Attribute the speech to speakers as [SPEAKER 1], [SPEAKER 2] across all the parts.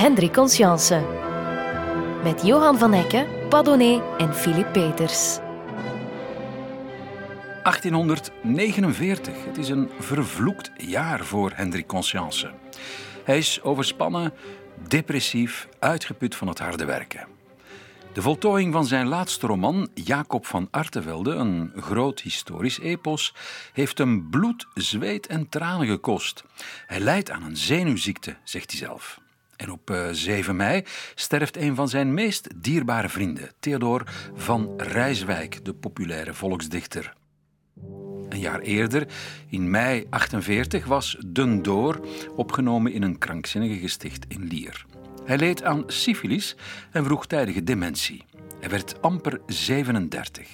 [SPEAKER 1] Hendrik Conscience. Met Johan van Ecke, Padonnet en Philippe Peters.
[SPEAKER 2] 1849. Het is een vervloekt jaar voor Hendrik Conscience. Hij is overspannen, depressief, uitgeput van het harde werken. De voltooiing van zijn laatste roman, Jacob van Artevelde, een groot historisch epos, heeft hem bloed, zweet en tranen gekost. Hij lijdt aan een zenuwziekte, zegt hij zelf. En op 7 eh, mei sterft een van zijn meest dierbare vrienden, Theodor van Rijswijk, de populaire volksdichter. Een jaar eerder, in mei 48, was Dundoor opgenomen in een krankzinnige gesticht in Lier. Hij leed aan syfilis en vroegtijdige dementie. Hij werd amper 37.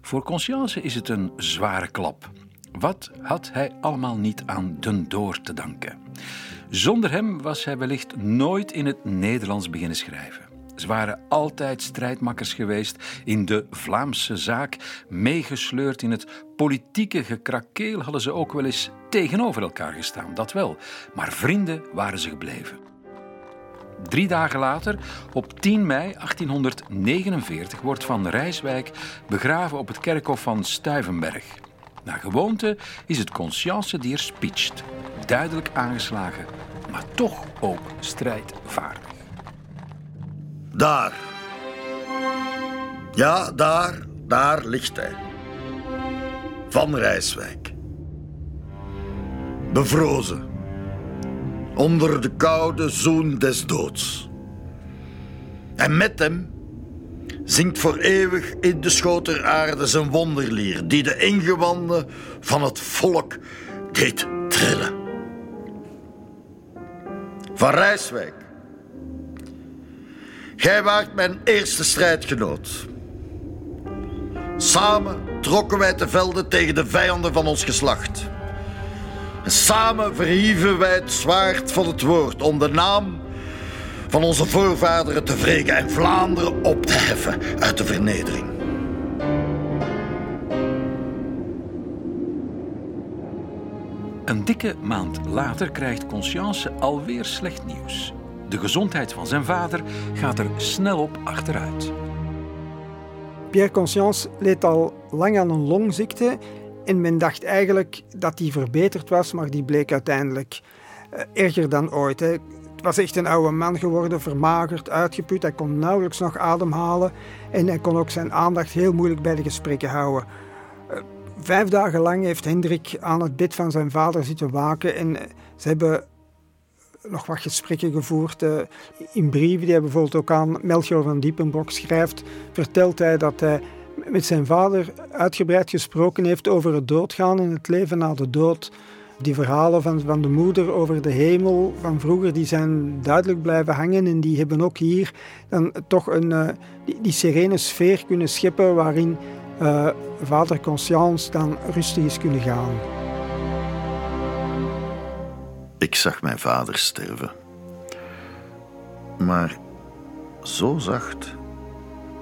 [SPEAKER 2] Voor Conscience is het een zware klap. Wat had hij allemaal niet aan Dundoor te danken? Zonder hem was hij wellicht nooit in het Nederlands beginnen schrijven. Ze waren altijd strijdmakkers geweest in de Vlaamse zaak. Meegesleurd in het politieke gekrakeel hadden ze ook wel eens tegenover elkaar gestaan, dat wel. Maar vrienden waren ze gebleven. Drie dagen later, op 10 mei 1849, wordt Van Rijswijk begraven op het kerkhof van Stuivenberg. Naar gewoonte is het conscience die er. Duidelijk aangeslagen, maar toch ook strijdvaardig.
[SPEAKER 3] Daar. Ja, daar, daar ligt hij. Van Rijswijk. Bevrozen. Onder de koude zoen des doods. En met hem zingt voor eeuwig in de schoter aarde zijn wonderlier, die de ingewanden van het volk deed trillen. Van Rijswijk Gij waart mijn eerste strijdgenoot. Samen trokken wij te velden tegen de vijanden van ons geslacht. samen verhieven wij het zwaard van het woord om de naam van onze voorvaderen te wreken en Vlaanderen op te heffen uit de vernedering.
[SPEAKER 2] Een dikke maand later krijgt Conscience alweer slecht nieuws. De gezondheid van zijn vader gaat er snel op achteruit.
[SPEAKER 4] Pierre Conscience leed al lang aan een longziekte en men dacht eigenlijk dat die verbeterd was, maar die bleek uiteindelijk eh, erger dan ooit. Hè. Was echt een oude man geworden, vermagerd, uitgeput. Hij kon nauwelijks nog ademhalen en hij kon ook zijn aandacht heel moeilijk bij de gesprekken houden. Eh, vijf dagen lang heeft Hendrik aan het bed van zijn vader zitten waken en eh, ze hebben nog wat gesprekken gevoerd. Uh, in brieven die hij bijvoorbeeld ook aan Melchior van Diepenbrok schrijft, vertelt hij dat hij met zijn vader uitgebreid gesproken heeft over het doodgaan en het leven na de dood. Die verhalen van, van de moeder over de hemel van vroeger, die zijn duidelijk blijven hangen en die hebben ook hier dan toch een, uh, die, die, serene sfeer kunnen scheppen waarin uh, vader Conscience dan rustig is kunnen gaan.
[SPEAKER 3] Ik zag mijn vader sterven. Maar zo zacht,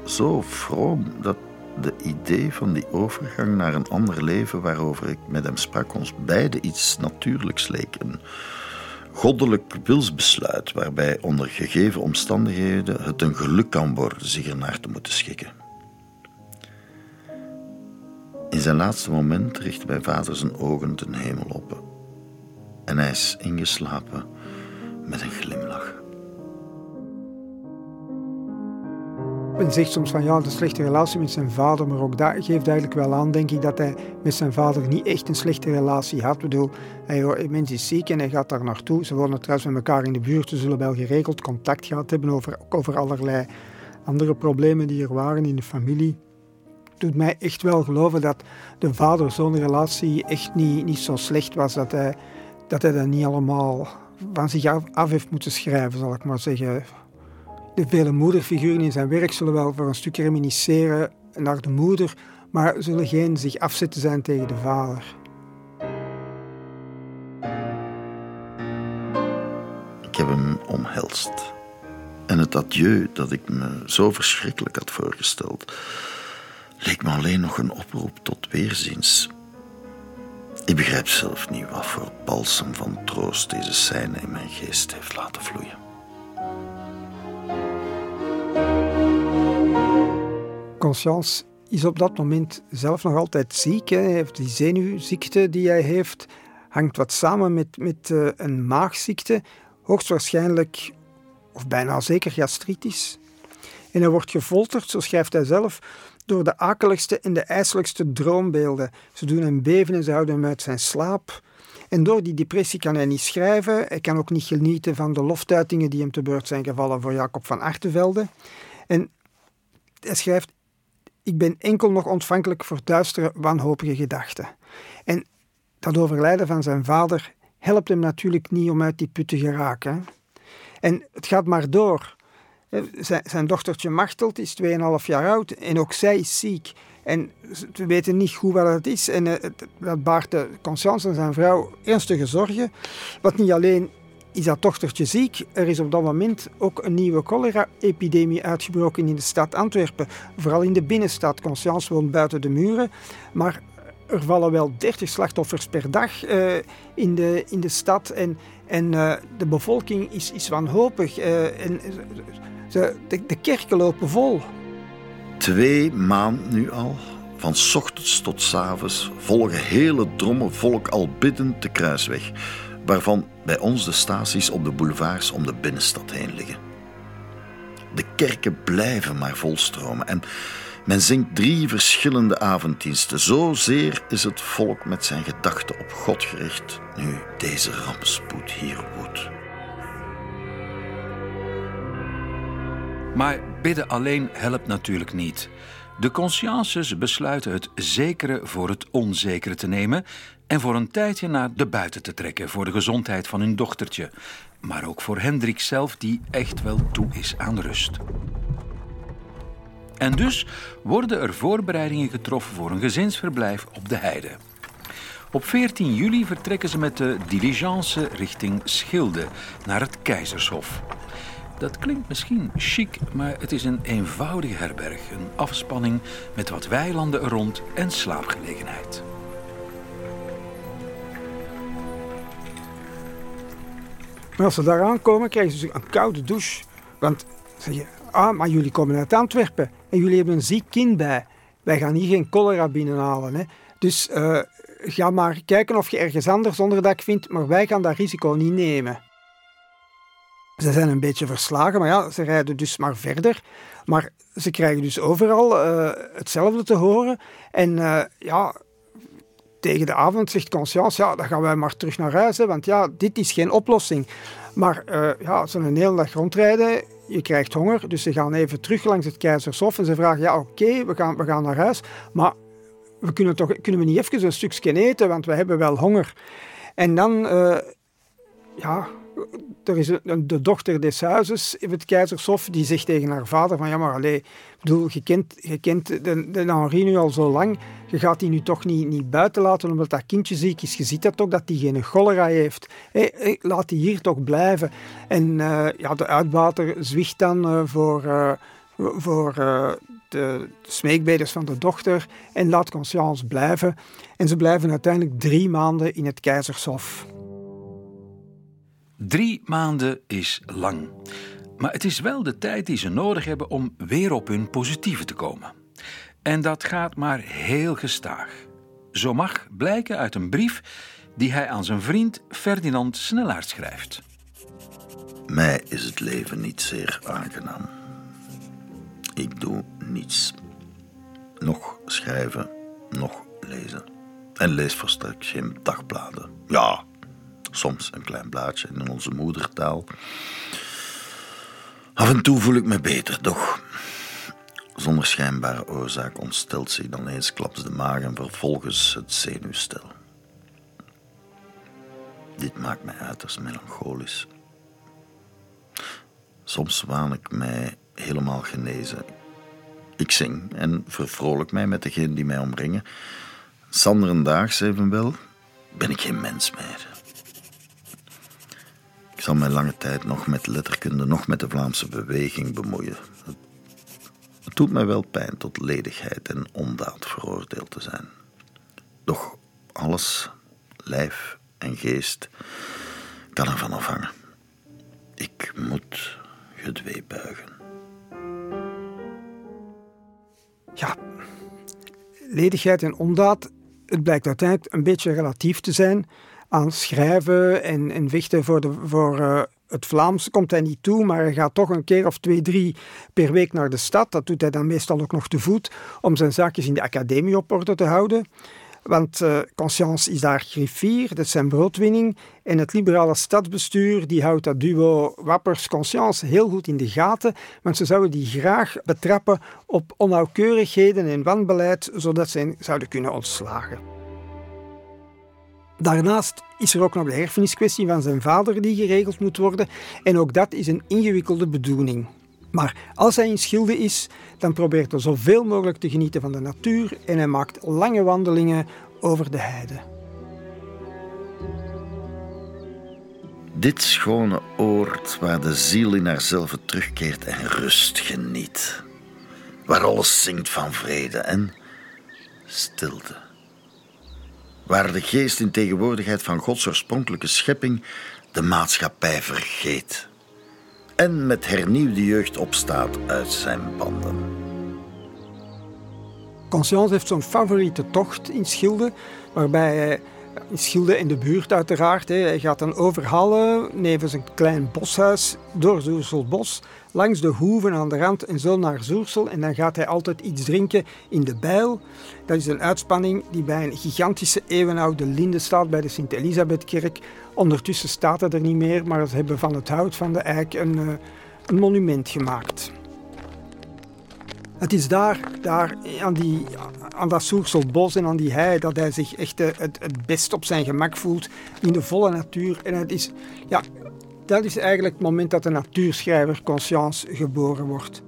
[SPEAKER 3] zo vroom, dat de idee van die overgang naar een ander leven waarover ik met hem sprak, ons beide iets natuurlijks leek. Een goddelijk wilsbesluit waarbij onder gegeven omstandigheden het een geluk kan worden zich ernaar te moeten schikken. In zijn laatste moment richtte mijn vader zijn ogen ten hemel op en hij is ingeslapen met een glimlach.
[SPEAKER 4] Men zegt soms van ja, de slechte relatie met zijn vader, maar ook dat geeft eigenlijk wel aan, denk ik, dat hij met zijn vader niet echt een slechte relatie had. Ik bedoel, hij, mens is ziek en hij gaat daar naartoe. Ze wonen trouwens met elkaar in de buurt, ze zullen wel geregeld contact gehad hebben over, over allerlei andere problemen die er waren in de familie. Het doet mij echt wel geloven dat de vader-zoon relatie echt niet, niet zo slecht was. Dat hij dat hij dat niet allemaal van zich af, heeft moeten schrijven, zal ik maar zeggen. De vele moederfiguren in zijn werk zullen wel voor een stuk reminisceren naar de moeder, maar zullen geen zich afzetten zijn tegen de vader.
[SPEAKER 3] Ik heb hem omhelst. En het adieu dat ik me zo verschrikkelijk had voorgesteld, leek me alleen nog een oproep tot weerziens. Ik begrijp zelf niet wat voor balsem van troost deze scène in mijn geest heeft laten vloeien.
[SPEAKER 4] Conscience is op dat moment zelf nog altijd ziek. Hè. Hij heeft die zenuwziekte die hij heeft, hangt wat samen met, met uh, een maagziekte, hoogstwaarschijnlijk of bijna zeker gastritis. En hij wordt gefolterd, zo schrijft hij zelf, door de akeligste en de ijselijkste droombeelden. Ze doen hem beven en ze houden hem uit zijn slaap. En door die depressie kan hij niet schrijven. Hij kan ook niet genieten van de loftuitingen die hem te beurt zijn gevallen voor Jacob van Artevelde. En hij schrijft: Ik ben enkel nog ontvankelijk voor duistere, wanhopige gedachten. En dat overlijden van zijn vader helpt hem natuurlijk niet om uit die put te geraken. En het gaat maar door. Zijn, zijn dochtertje Machtelt is 2,5 jaar oud en ook zij is ziek. En we weten niet goed wat het is. En uh, dat baart de Conscience en zijn vrouw ernstige zorgen. Wat niet alleen is dat dochtertje ziek. Er is op dat moment ook een nieuwe cholera-epidemie uitgebroken in de stad Antwerpen. Vooral in de binnenstad. Conscience woont buiten de muren. Maar er vallen wel 30 slachtoffers per dag uh, in, de, in de stad. En, en uh, de bevolking is, is wanhopig. Uh, en, de, de kerken lopen vol.
[SPEAKER 3] Twee maanden nu al, van ochtends tot avonds, volgen hele drommen volk al biddend de kruisweg, waarvan bij ons de staties op de boulevards om de binnenstad heen liggen. De kerken blijven maar volstromen en men zingt drie verschillende avonddiensten. Zozeer is het volk met zijn gedachten op God gericht, nu deze rampspoed hier woedt.
[SPEAKER 2] Maar bidden alleen helpt natuurlijk niet. De consciences besluiten het zekere voor het onzekere te nemen en voor een tijdje naar de buiten te trekken voor de gezondheid van hun dochtertje, maar ook voor Hendrik zelf, die echt wel toe is aan rust. En dus worden er voorbereidingen getroffen voor een gezinsverblijf op de heide. Op 14 juli vertrekken ze met de diligence richting Schilde naar het Keizershof. Dat klinkt misschien chic, maar het is een eenvoudige herberg. Een afspanning met wat weilanden er rond en slaapgelegenheid.
[SPEAKER 4] Als ze daar aankomen, krijgen ze een koude douche. Want zeg je, ah, maar jullie komen uit Antwerpen en jullie hebben een ziek kind bij. Wij gaan hier geen cholera binnenhalen. Hè. Dus uh, ga maar kijken of je ergens anders onderdak vindt, maar wij gaan dat risico niet nemen. Ze zijn een beetje verslagen, maar ja, ze rijden dus maar verder. Maar ze krijgen dus overal uh, hetzelfde te horen. En uh, ja, tegen de avond zegt Conscience, ja, dan gaan wij maar terug naar huis, hè, want ja, dit is geen oplossing. Maar uh, ja, ze een hele dag rondrijden, je krijgt honger, dus ze gaan even terug langs het Keizershof en ze vragen, ja, oké, we, gaan, we gaan naar huis, maar we kunnen, toch, kunnen we niet even een stukje eten, want we hebben wel honger. En dan, ja, er is een, de dochter des huizes in het Keizershof die zegt tegen haar vader van ja maar allee, bedoel, je kent, de, de Henri nu al zo lang, je gaat die nu toch niet, niet buiten laten omdat dat kindje ziek is. Je ziet dat toch dat die geen cholera heeft. Hey, laat die hier toch blijven. En uh, ja, de uitbater zwicht dan uh, voor, uh, voor de smeekbeders van de dochter en laat Conscience blijven. En ze blijven uiteindelijk drie maanden in het Keizershof.
[SPEAKER 2] Drie maanden is lang. Maar het is wel de tijd die ze nodig hebben om weer op hun positieve te komen. En dat gaat maar heel gestaag. Zo mag blijken uit een brief die hij aan zijn vriend Ferdinand Snellaert schrijft.
[SPEAKER 3] Mij is het leven niet zeer aangenaam. Ik doe niets. Nog schrijven, nog lezen. En lees volstrekt geen dagbladen. Ja, soms een klein blaadje in onze moedertaal. Af en toe voel ik me beter, doch zonder schijnbare oorzaak ontstelt zich dan eensklaps de maag en vervolgens het zenuwstel. Dit maakt mij uiterst melancholisch. Soms waan ik mij helemaal genezen. Ik zing en vervrolijk mij met degenen die mij omringen. Sanderendaags evenwel ben ik geen mens meer. Ik zal mij lange tijd nog met letterkunde, nog met de Vlaamse beweging bemoeien. Het doet mij wel pijn tot ledigheid en ondaad veroordeeld te zijn. Doch alles, lijf en geest, kan ervan afhangen. Ik moet gedwee buigen.
[SPEAKER 4] ja, ledigheid en ondaad, het blijkt uiteindelijk een beetje relatief te zijn aan schrijven en, en vechten voor, de, voor uh, het Vlaams komt hij niet toe, maar hij gaat toch een keer of twee, drie per week naar de stad. Dat doet hij dan meestal ook nog te voet om zijn zaakjes in de academie op orde te houden. Want uh, Conscience is daar griffier, dat is zijn broodwinning. En het liberale stadsbestuur die houdt dat duo Wappers-Conscience heel goed in de gaten, want ze zouden die graag betrappen op onnauwkeurigheden en wanbeleid, zodat ze zouden kunnen ontslagen. Daarnaast is er ook nog de erfeniskwestie van zijn vader die geregeld moet worden. En ook dat is een ingewikkelde bedoeling. Maar als hij in Schilde is, dan probeert hij zoveel mogelijk te genieten van de natuur en hij maakt lange wandelingen over de heide.
[SPEAKER 3] Dit schone oord waar de ziel in haarzelf terugkeert en rust geniet. Waar alles zingt van vrede en stilte waar de geest in tegenwoordigheid van Gods oorspronkelijke schepping de maatschappij vergeet en met hernieuwde jeugd opstaat uit zijn banden.
[SPEAKER 4] Conscience heeft zo'n favoriete tocht in Schilde, waarbij hij in Schilde in de buurt uiteraard. Hij gaat dan overhalen, nevens een klein boshuis, door Zoerselbos, langs de hoeven aan de rand en zo naar Zoersel. En dan gaat hij altijd iets drinken in de bijl. Dat is een uitspanning die bij een gigantische eeuwenoude linde staat bij de Sint-Elisabethkerk. Ondertussen staat het er niet meer, maar ze hebben van het hout van de eik een, eh, een monument gemaakt. Het is daar, daar aan, die, aan dat Soerselbos en aan die hei dat hij zich echt eh, het, het best op zijn gemak voelt in de volle natuur. En het is, ja, dat is eigenlijk het moment dat de natuurschrijver Conscience geboren wordt.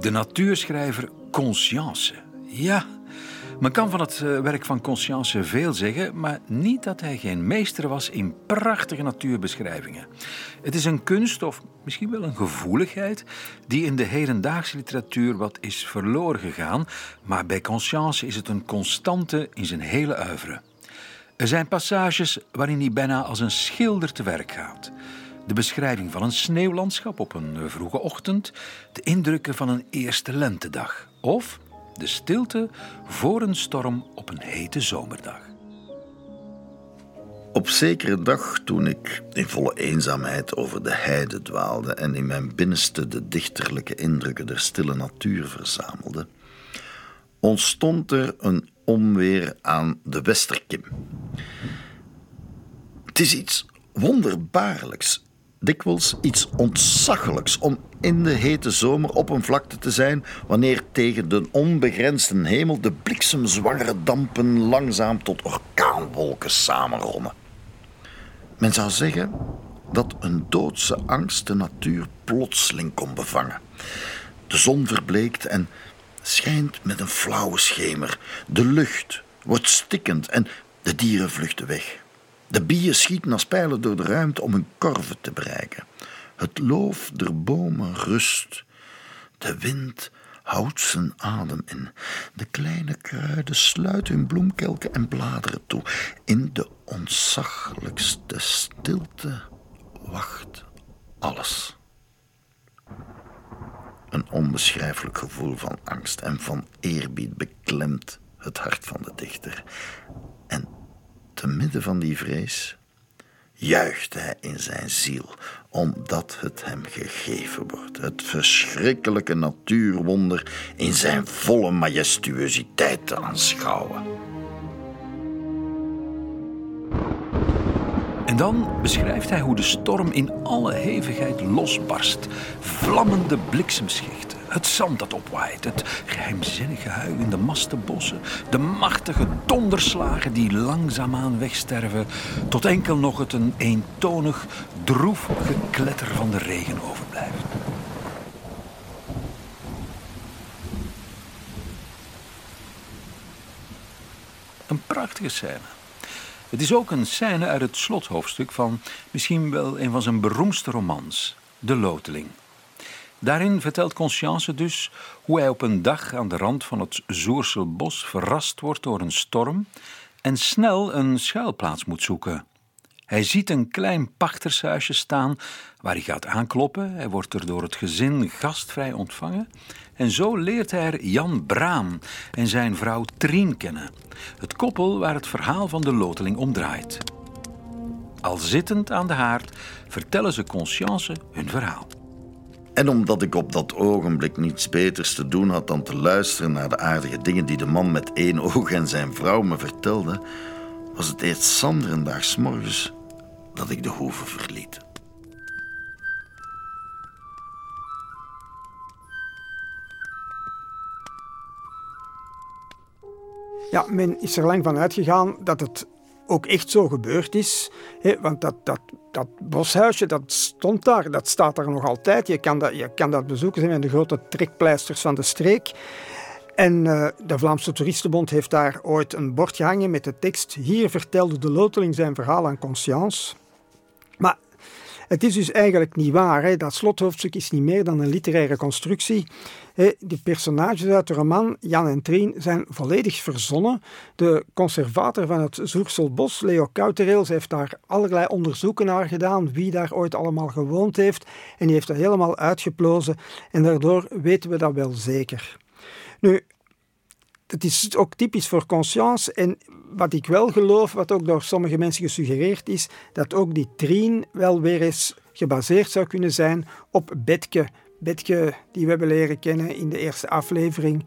[SPEAKER 2] De natuurschrijver Conscience. Ja, men kan van het eh, werk van Conscience veel zeggen, maar niet dat hij geen meester was in prachtige natuurbeschrijvingen. Het is een kunst, of misschien wel een gevoeligheid, die in de hedendaagse literatuur wat is verloren gegaan, maar bij Conscience is het een constante in zijn hele oeuvre. Er zijn passages waarin hij bijna als een schilder te werk gaat. De beschrijving van een sneeuwlandschap op een vroege ochtend, de indrukken van een eerste lentedag of de stilte voor een storm op een hete zomerdag.
[SPEAKER 3] Op zekere dag, toen ik in volle eenzaamheid over de heide dwaalde en in mijn binnenste de dichterlijke indrukken der stille natuur verzamelde, ontstond er een onweer aan de Westerkim. Het is iets wonderbaarlijks dikwijls iets ontzaglijks om in de hete zomer op een vlakte te zijn wanneer tegen de onbegrensde hemel de bliksemzwangere dampen langzaam tot orkaanwolken samenrollen. Men zou zeggen dat een doodse angst de natuur plotseling kon bevangen. De zon verbleekt en schijnt met een flauwe schemer. De lucht wordt stikkend en de dieren vluchten weg. De bijen schieten als pijlen door de ruimte om hun korven te bereiken. Het loof der bomen rust. De wind houdt zijn adem in. De kleine kruiden sluiten hun bloemkelken en bladeren toe. In de ontzaglijkste stilte wacht alles. Een onbeschrijfelijk gevoel van angst en van eerbied beklemt het hart van de dichter. En te midden van die vrees juicht hij in zijn ziel, omdat het hem gegeven wordt. Het verschrikkelijke natuurwonder in zijn volle majestueusiteit te aanschouwen.
[SPEAKER 2] En dan beschrijft hij hoe de storm in alle hevigheid losbarst. Vlammende bliksemschichten, het zand dat opwaait, het geheimzinnige huil in de mastenbossen, de machtige donderslagen die langzaamaan wegsterven, tot enkel nog het een eentonig, droef gekletter van de regen overblijft. Een prachtige scène. Het is ook een scène uit het slothoofdstuk van misschien wel een van zijn beroemdste romans, De Loteling. Daarin vertelt Conscience dus hoe hij op een dag aan de rand van het Zoerselbos verrast wordt door een storm en snel een schuilplaats moet zoeken. Hij ziet een klein pachtershuisje staan waar hij gaat aankloppen. Hij wordt er door het gezin gastvrij ontvangen. En zo leert hij er Jan Braam en zijn vrouw Trien kennen. Het koppel waar het verhaal van de loteling om draait. Al zittend aan de haard vertellen ze Conscience hun verhaal.
[SPEAKER 3] En omdat ik op dat ogenblik niets beters te doen had dan te luisteren naar de aardige dingen die de man met één oog en zijn vrouw me vertelden, was het eerst zanderendaags morgens dat ik de hoeve verliet.
[SPEAKER 4] Ja, men is er lang van uitgegaan dat het ook echt zo gebeurd is. Hè, want dat, dat, dat boshuisje, dat stond daar, dat staat daar nog altijd. Je kan dat, je kan dat bezoeken, zijn de grote trekpleisters van de streek. En uh, de Vlaamse Toeristenbond heeft daar ooit een bord gehangen met de tekst Hier vertelde de loteling zijn verhaal aan conscience. Maar het is dus eigenlijk niet waar. Hè. Dat slothoofdstuk is niet meer dan een literaire constructie. De personages uit de roman, Jan en Trien, zijn volledig verzonnen. De conservator van het Zoerselbos, Leo Koutereels, heeft daar allerlei onderzoeken naar gedaan, wie daar ooit allemaal gewoond heeft. En die heeft dat helemaal uitgeplozen. En daardoor weten we dat wel zeker. Nu, het is ook typisch voor conscience. En wat ik wel geloof, wat ook door sommige mensen gesuggereerd is, dat ook die trien wel weer eens gebaseerd zou kunnen zijn op Betke. Betke, die we hebben leren kennen in de eerste aflevering.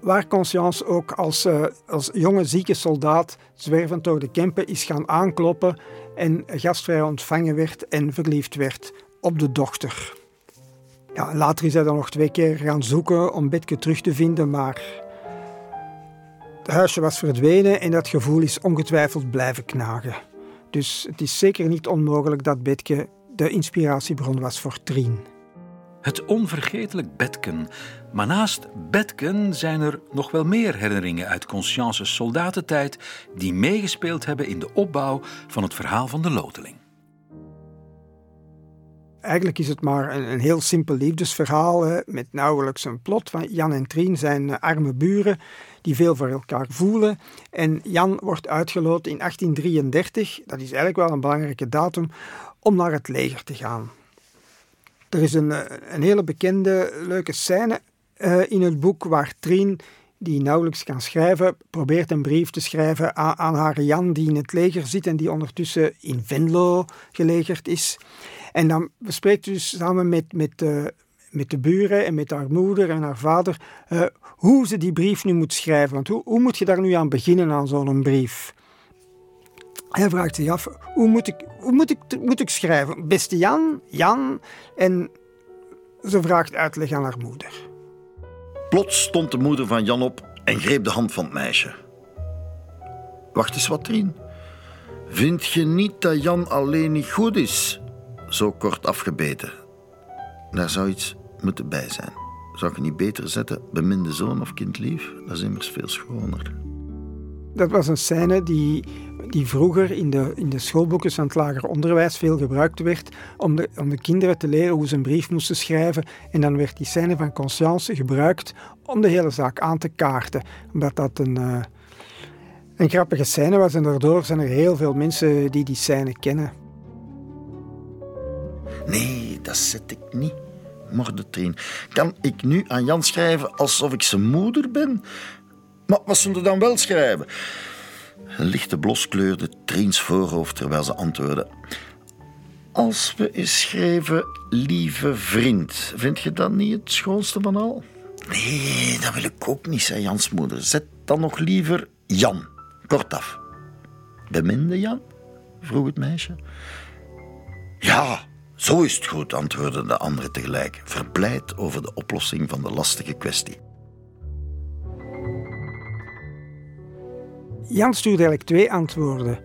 [SPEAKER 4] Waar Conscience ook als, uh, als jonge zieke soldaat zwervend door de Kempen is gaan aankloppen en gastvrij ontvangen werd en verliefd werd op de dochter. Ja, later is hij dan nog twee keer gaan zoeken om Betke terug te vinden, maar het huisje was verdwenen en dat gevoel is ongetwijfeld blijven knagen. Dus het is zeker niet onmogelijk dat Betke de inspiratiebron was voor Trien.
[SPEAKER 2] Het onvergetelijk Betken. Maar naast Betken zijn er nog wel meer herinneringen uit Conscience's soldatentijd die meegespeeld hebben in de opbouw van het verhaal van de loteling.
[SPEAKER 4] Eigenlijk is het maar een, een heel simpel liefdesverhaal hè, met nauwelijks een plot. Van Jan en Trien zijn arme buren die veel voor elkaar voelen. En Jan wordt uitgeloot in 1833, dat is eigenlijk wel een belangrijke datum, om naar het leger te gaan. Er is een, eh, een hele bekende, leuke scène uh, in het boek waar Trien, die nauwelijks kan schrijven, probeert een brief te schrijven aan, haar Jan, die in het leger zit en die ondertussen in Venlo gelegerd is. En dan bespreekt dus samen met, met, uh, met de buren en met haar moeder en haar vader uh, hoe ze die brief nu moet schrijven. Want hoe, hoe moet je daar nu aan beginnen aan zo'n brief? Hij vraagt zich af, hoe moet ik, hoe moet ik, moet ik schrijven? Beste Jan, Jan. En ze vraagt uitleg aan haar moeder.
[SPEAKER 3] Plots stond de moeder van Jan op en greep de hand van het meisje. Wacht eens wat, Trien. Vind je niet dat Jan alleen niet goed is? Zo kort afgebeten. Daar zou iets moeten bij zijn. Zou ik niet beter zetten, beminde zoon of kindlief? Dat is immers veel schoner.
[SPEAKER 4] Dat was een scène die, die vroeger in de, in de schoolboeken van het lager onderwijs veel gebruikt werd om de, om de kinderen te leren hoe ze een brief moesten schrijven. En dan werd die scène van conscience gebruikt om de hele zaak aan te kaarten. Omdat dat een, uh, een grappige scène was en daardoor zijn er heel veel mensen die die scène kennen.
[SPEAKER 3] Nee, dat zet ik niet. Mordetrien. Kan ik nu aan Jan schrijven alsof ik zijn moeder ben? Maar wat zullen dan wel schrijven? Een lichte blos kleurde voorhoofd terwijl ze antwoordde. Als we eens schrijven, lieve vriend, vind je dat niet het schoonste van al? Nee, dat wil ik ook niet, zei Jans moeder. Zet dan nog liever Jan, kortaf. Beminde Jan? vroeg het meisje. Ja, zo is het goed, antwoordden de anderen tegelijk, verblijd over de oplossing van de lastige kwestie.
[SPEAKER 4] Jan stuurt eigenlijk twee antwoorden.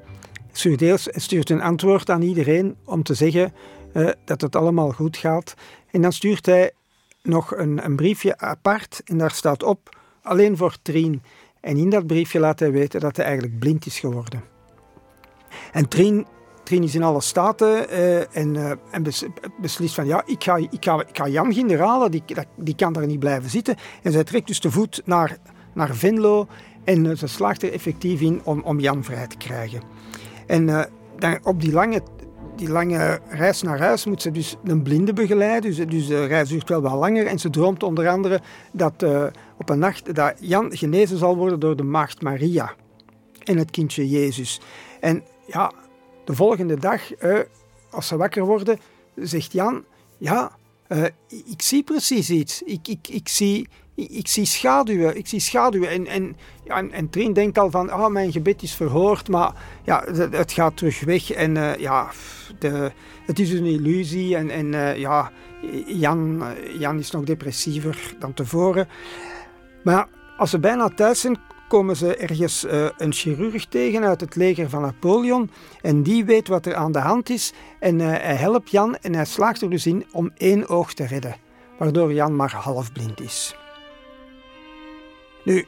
[SPEAKER 4] Hij stuurt een antwoord aan iedereen om te zeggen uh, dat het allemaal goed gaat. En dan stuurt hij nog een, een briefje apart en daar staat op alleen voor Trien. En in dat briefje laat hij weten dat hij eigenlijk blind is geworden. En Trien, Trien is in alle staten uh, en, uh, en beslist van ja, ik ga, ik ga, ik ga Jan generalen, die, die kan daar niet blijven zitten. En zij trekt dus de voet naar, naar Venlo en ze slaagt er effectief in om, om Jan vrij te krijgen. En dan op die lange die lange reis naar huis moet ze dus een blinde begeleiden. Dus, dus de reis duurt wel wat langer. En ze droomt onder andere dat op een nacht dat Jan genezen zal worden door de maagd Maria en het kindje Jezus. En ja, de volgende dag, uh, als ze wakker worden, zegt Jan: Ja, uh, ik zie precies iets. Ik, ik, ik, zie, ik, zie schaduwen. Ik zie schaduwen. En, en, ja, en, en denkt al van, ah, mijn gebed is verhoord, maar ja, het, gaat terug weg. En uh, ja, de, het is een illusie. En, en ja, Jan, Jan is nog depressiever dan tevoren. Maar als ze bijna thuis zijn, komen ze ergens uh, een chirurg tegen uit het leger van Napoleon. En die weet wat er aan de hand is. En uh, hij helpt Jan en hij slaagt er dus in om één oog te redden. Waardoor Jan maar halfblind is. Nu,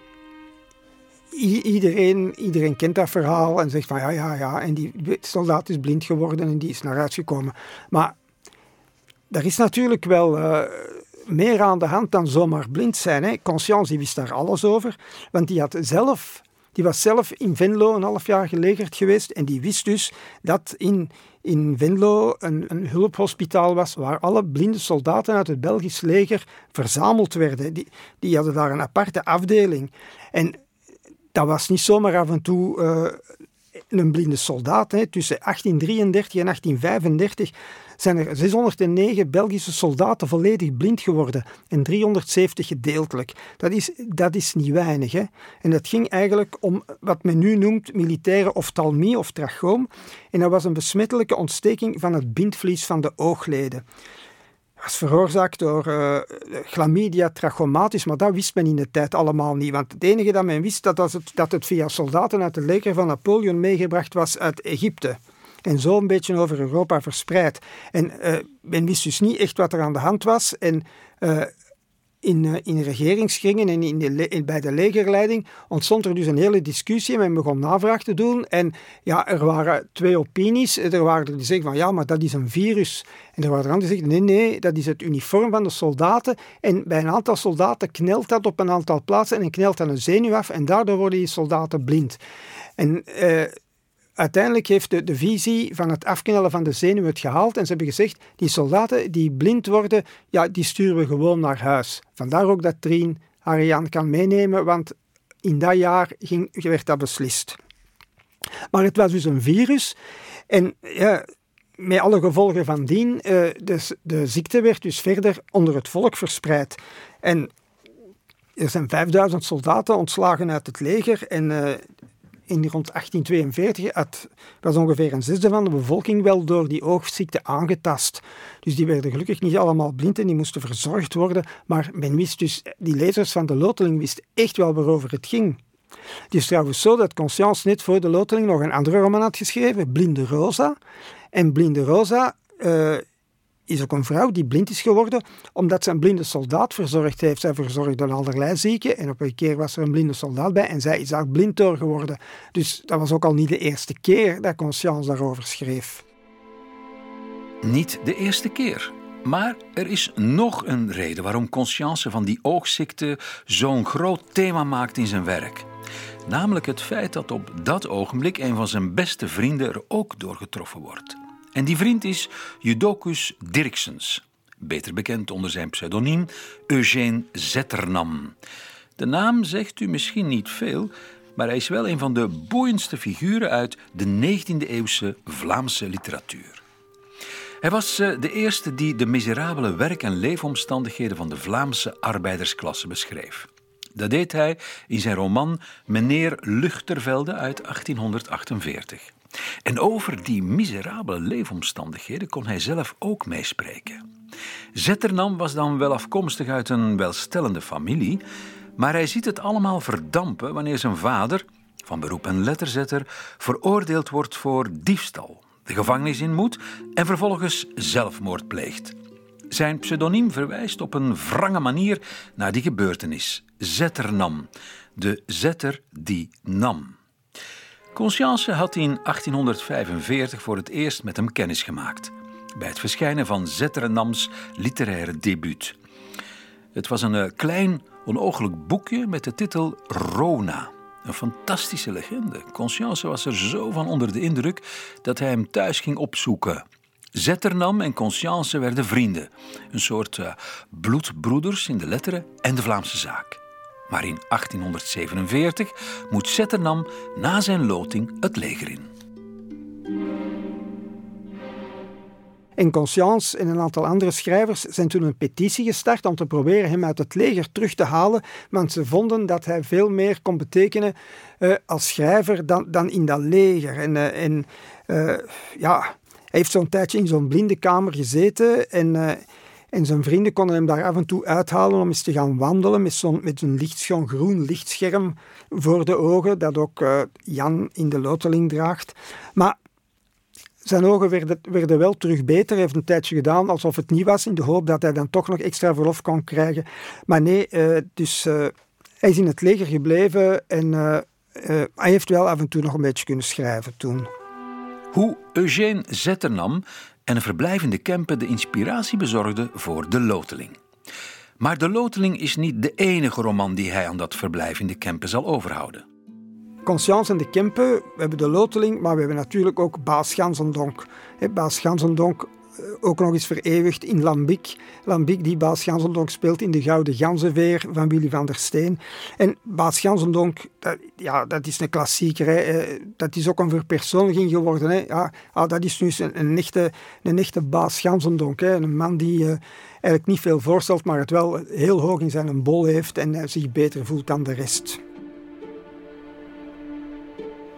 [SPEAKER 4] iedereen, iedereen kent dat verhaal en zegt van ja, ja, ja. En die soldaat is blind geworden en die is naar huis gekomen. Maar er is natuurlijk wel uh, meer aan de hand dan zomaar blind zijn. Hè. Conscience die wist daar alles over, want die, had zelf, die was zelf in Venlo een half jaar gelegerd geweest en die wist dus dat in, in Venlo een, een hulphospitaal was waar alle blinde soldaten uit het Belgisch leger verzameld werden. Die, die hadden daar een aparte afdeling. En dat was niet zomaar af en toe uh, een blinde soldaat. Hè. Tussen 1833 en 1835 zijn er 609 Belgische soldaten volledig blind geworden en 370 gedeeltelijk. Dat is, dat is niet weinig. Hè? En dat ging eigenlijk om wat men nu noemt militaire oftalmie of trachoom. En dat was een besmettelijke ontsteking van het bindvlies van de oogleden was veroorzaakt door uh, chlamydia trachomatis, maar dat wist men in de tijd allemaal niet. Want het enige dat men wist, dat, was het, dat het via soldaten uit het leger van Napoleon meegebracht was uit Egypte. En zo een beetje over Europa verspreid. En uh, men wist dus niet echt wat er aan de hand was. En uh, in, uh, in regeringskringen en in de, bij de legerleiding ontstond er dus een hele discussie. Men begon navraag te doen. En ja, er waren twee opinies. Er waren er die zeggen van ja, maar dat is een virus. En er waren er anderen die zeggen nee, nee, dat is het uniform van de soldaten. En bij een aantal soldaten knelt dat op een aantal plaatsen en knelt dan een zenuw af. En daardoor worden die soldaten blind. En uiteindelijk heeft de, de visie van het afknellen van de zenuw het gehaald en ze hebben gezegd, die soldaten die blind worden, ja, die sturen we gewoon naar huis. Vandaar ook dat Trien Ariane kan meenemen, want in dat jaar ging, werd dat beslist. Maar het was dus een virus en ja, met alle gevolgen van dien, dus de ziekte werd dus verder onder het volk verspreid. En er zijn 5000 soldaten ontslagen uit het leger en uh, in rond 1842 had, was ongeveer een zesde van de bevolking wel door die oogziekte aangetast. Dus die werden gelukkig niet allemaal blind en die moesten verzorgd worden. Maar men wist dus, die lezers van de loteling wisten echt wel waarover het ging. Het is trouwens zo dat Conscience net voor de loteling nog een andere roman had geschreven, Blinde Rosa. En Blinde Rosa uh, is ook een vrouw die blind is geworden omdat ze een blinde soldaat verzorgd heeft. Zij verzorgde allerlei zieken en op een keer was er een blinde soldaat bij en zij is daar blind door geworden. Dus dat was ook al niet de eerste keer dat Conscience daarover schreef.
[SPEAKER 2] Niet de eerste keer. Maar er is nog een reden waarom Conscience van die oogziekte zo'n groot thema maakt in zijn werk. Namelijk het feit dat op dat ogenblik een van zijn beste vrienden er ook door getroffen wordt. En die vriend is Judocus Dirksens, beter bekend onder zijn pseudoniem Eugène Zetternam. De naam zegt u misschien niet veel, maar hij is wel een van de boeiendste figuren uit de 19e-eeuwse Vlaamse literatuur. Hij was eh, de eerste die de miserabele werk- en leefomstandigheden van de Vlaamse arbeidersklasse beschreef. Dat deed hij in zijn roman Meneer Luchtervelde uit 1848. En over die miserabele leefomstandigheden kon hij zelf ook meespreken. Zetternam was dan wel afkomstig uit een welstellende familie, maar hij ziet het allemaal verdampen wanneer zijn vader, van beroep en letterzetter, veroordeeld wordt voor diefstal, de gevangenis in moet en vervolgens zelfmoord pleegt. Zijn pseudoniem verwijst op een wrange manier naar die gebeurtenis, Zetternam, de zetter die nam. Conscience had in 1845 voor het eerst met hem kennis gemaakt. Bij het verschijnen van Zetternams literaire debuut. Het was een eh, klein, onogelijk boekje met de titel Rona. Een fantastische legende. Conscience was er zo van onder de indruk dat hij hem thuis ging opzoeken. Zetternam en Conscience werden vrienden, een soort uh, bloedbroeders in de letteren en de Vlaamse zaak. Maar in 1847 moet Zetternam na zijn loting het leger in.
[SPEAKER 4] En Conscience en een aantal andere schrijvers zijn toen een petitie gestart om te proberen hem uit het leger terug te halen, want ze vonden dat hij veel meer kon betekenen uh, als schrijver dan, dan in dat leger. En, en uh, ja, hij heeft zo'n tijdje in zo'n blinde kamer gezeten en, en zijn vrienden konden hem daar af en toe uithalen om eens te gaan wandelen met zo'n met een groen lichtscherm voor de ogen, dat ook Jan in de loteling draagt. Maar zijn ogen werden, werden wel terug beter. Hij heeft een tijdje gedaan alsof het niet was, in de hoop dat hij dan toch nog extra verlof kon krijgen. Maar nee, uh, dus uh, hij is in het leger gebleven en hij heeft wel af en toe nog een beetje kunnen schrijven toen.
[SPEAKER 2] Hoe Eugène Zetternam en een verblijf in de Kempen de inspiratie bezorgde voor De Loteling. Maar De Loteling is niet de enige roman die hij aan dat verblijf in de Kempen zal overhouden.
[SPEAKER 4] Conscience en de Kempen, we hebben de Loteling, maar we hebben natuurlijk ook Baas Gansendonk. Baas Gansendonk ook nog eens vereeuwigd in Lambiek. Lambiek die Baas Gansendonk speelt in de Gouden Ganzenveer van Willy van der Steen. En Baas Gansendonk, dat, ja, dat is een klassieker. Hè. Eh, dat is ook een verpersoonlijking geworden. Hè. Ja, ah, dat is nu een, echte, een echte Baas Gansendonk. Een man die uh, eigenlijk niet veel voorstelt, maar het wel heel hoog in zijn bol heeft en zich beter voelt dan de rest.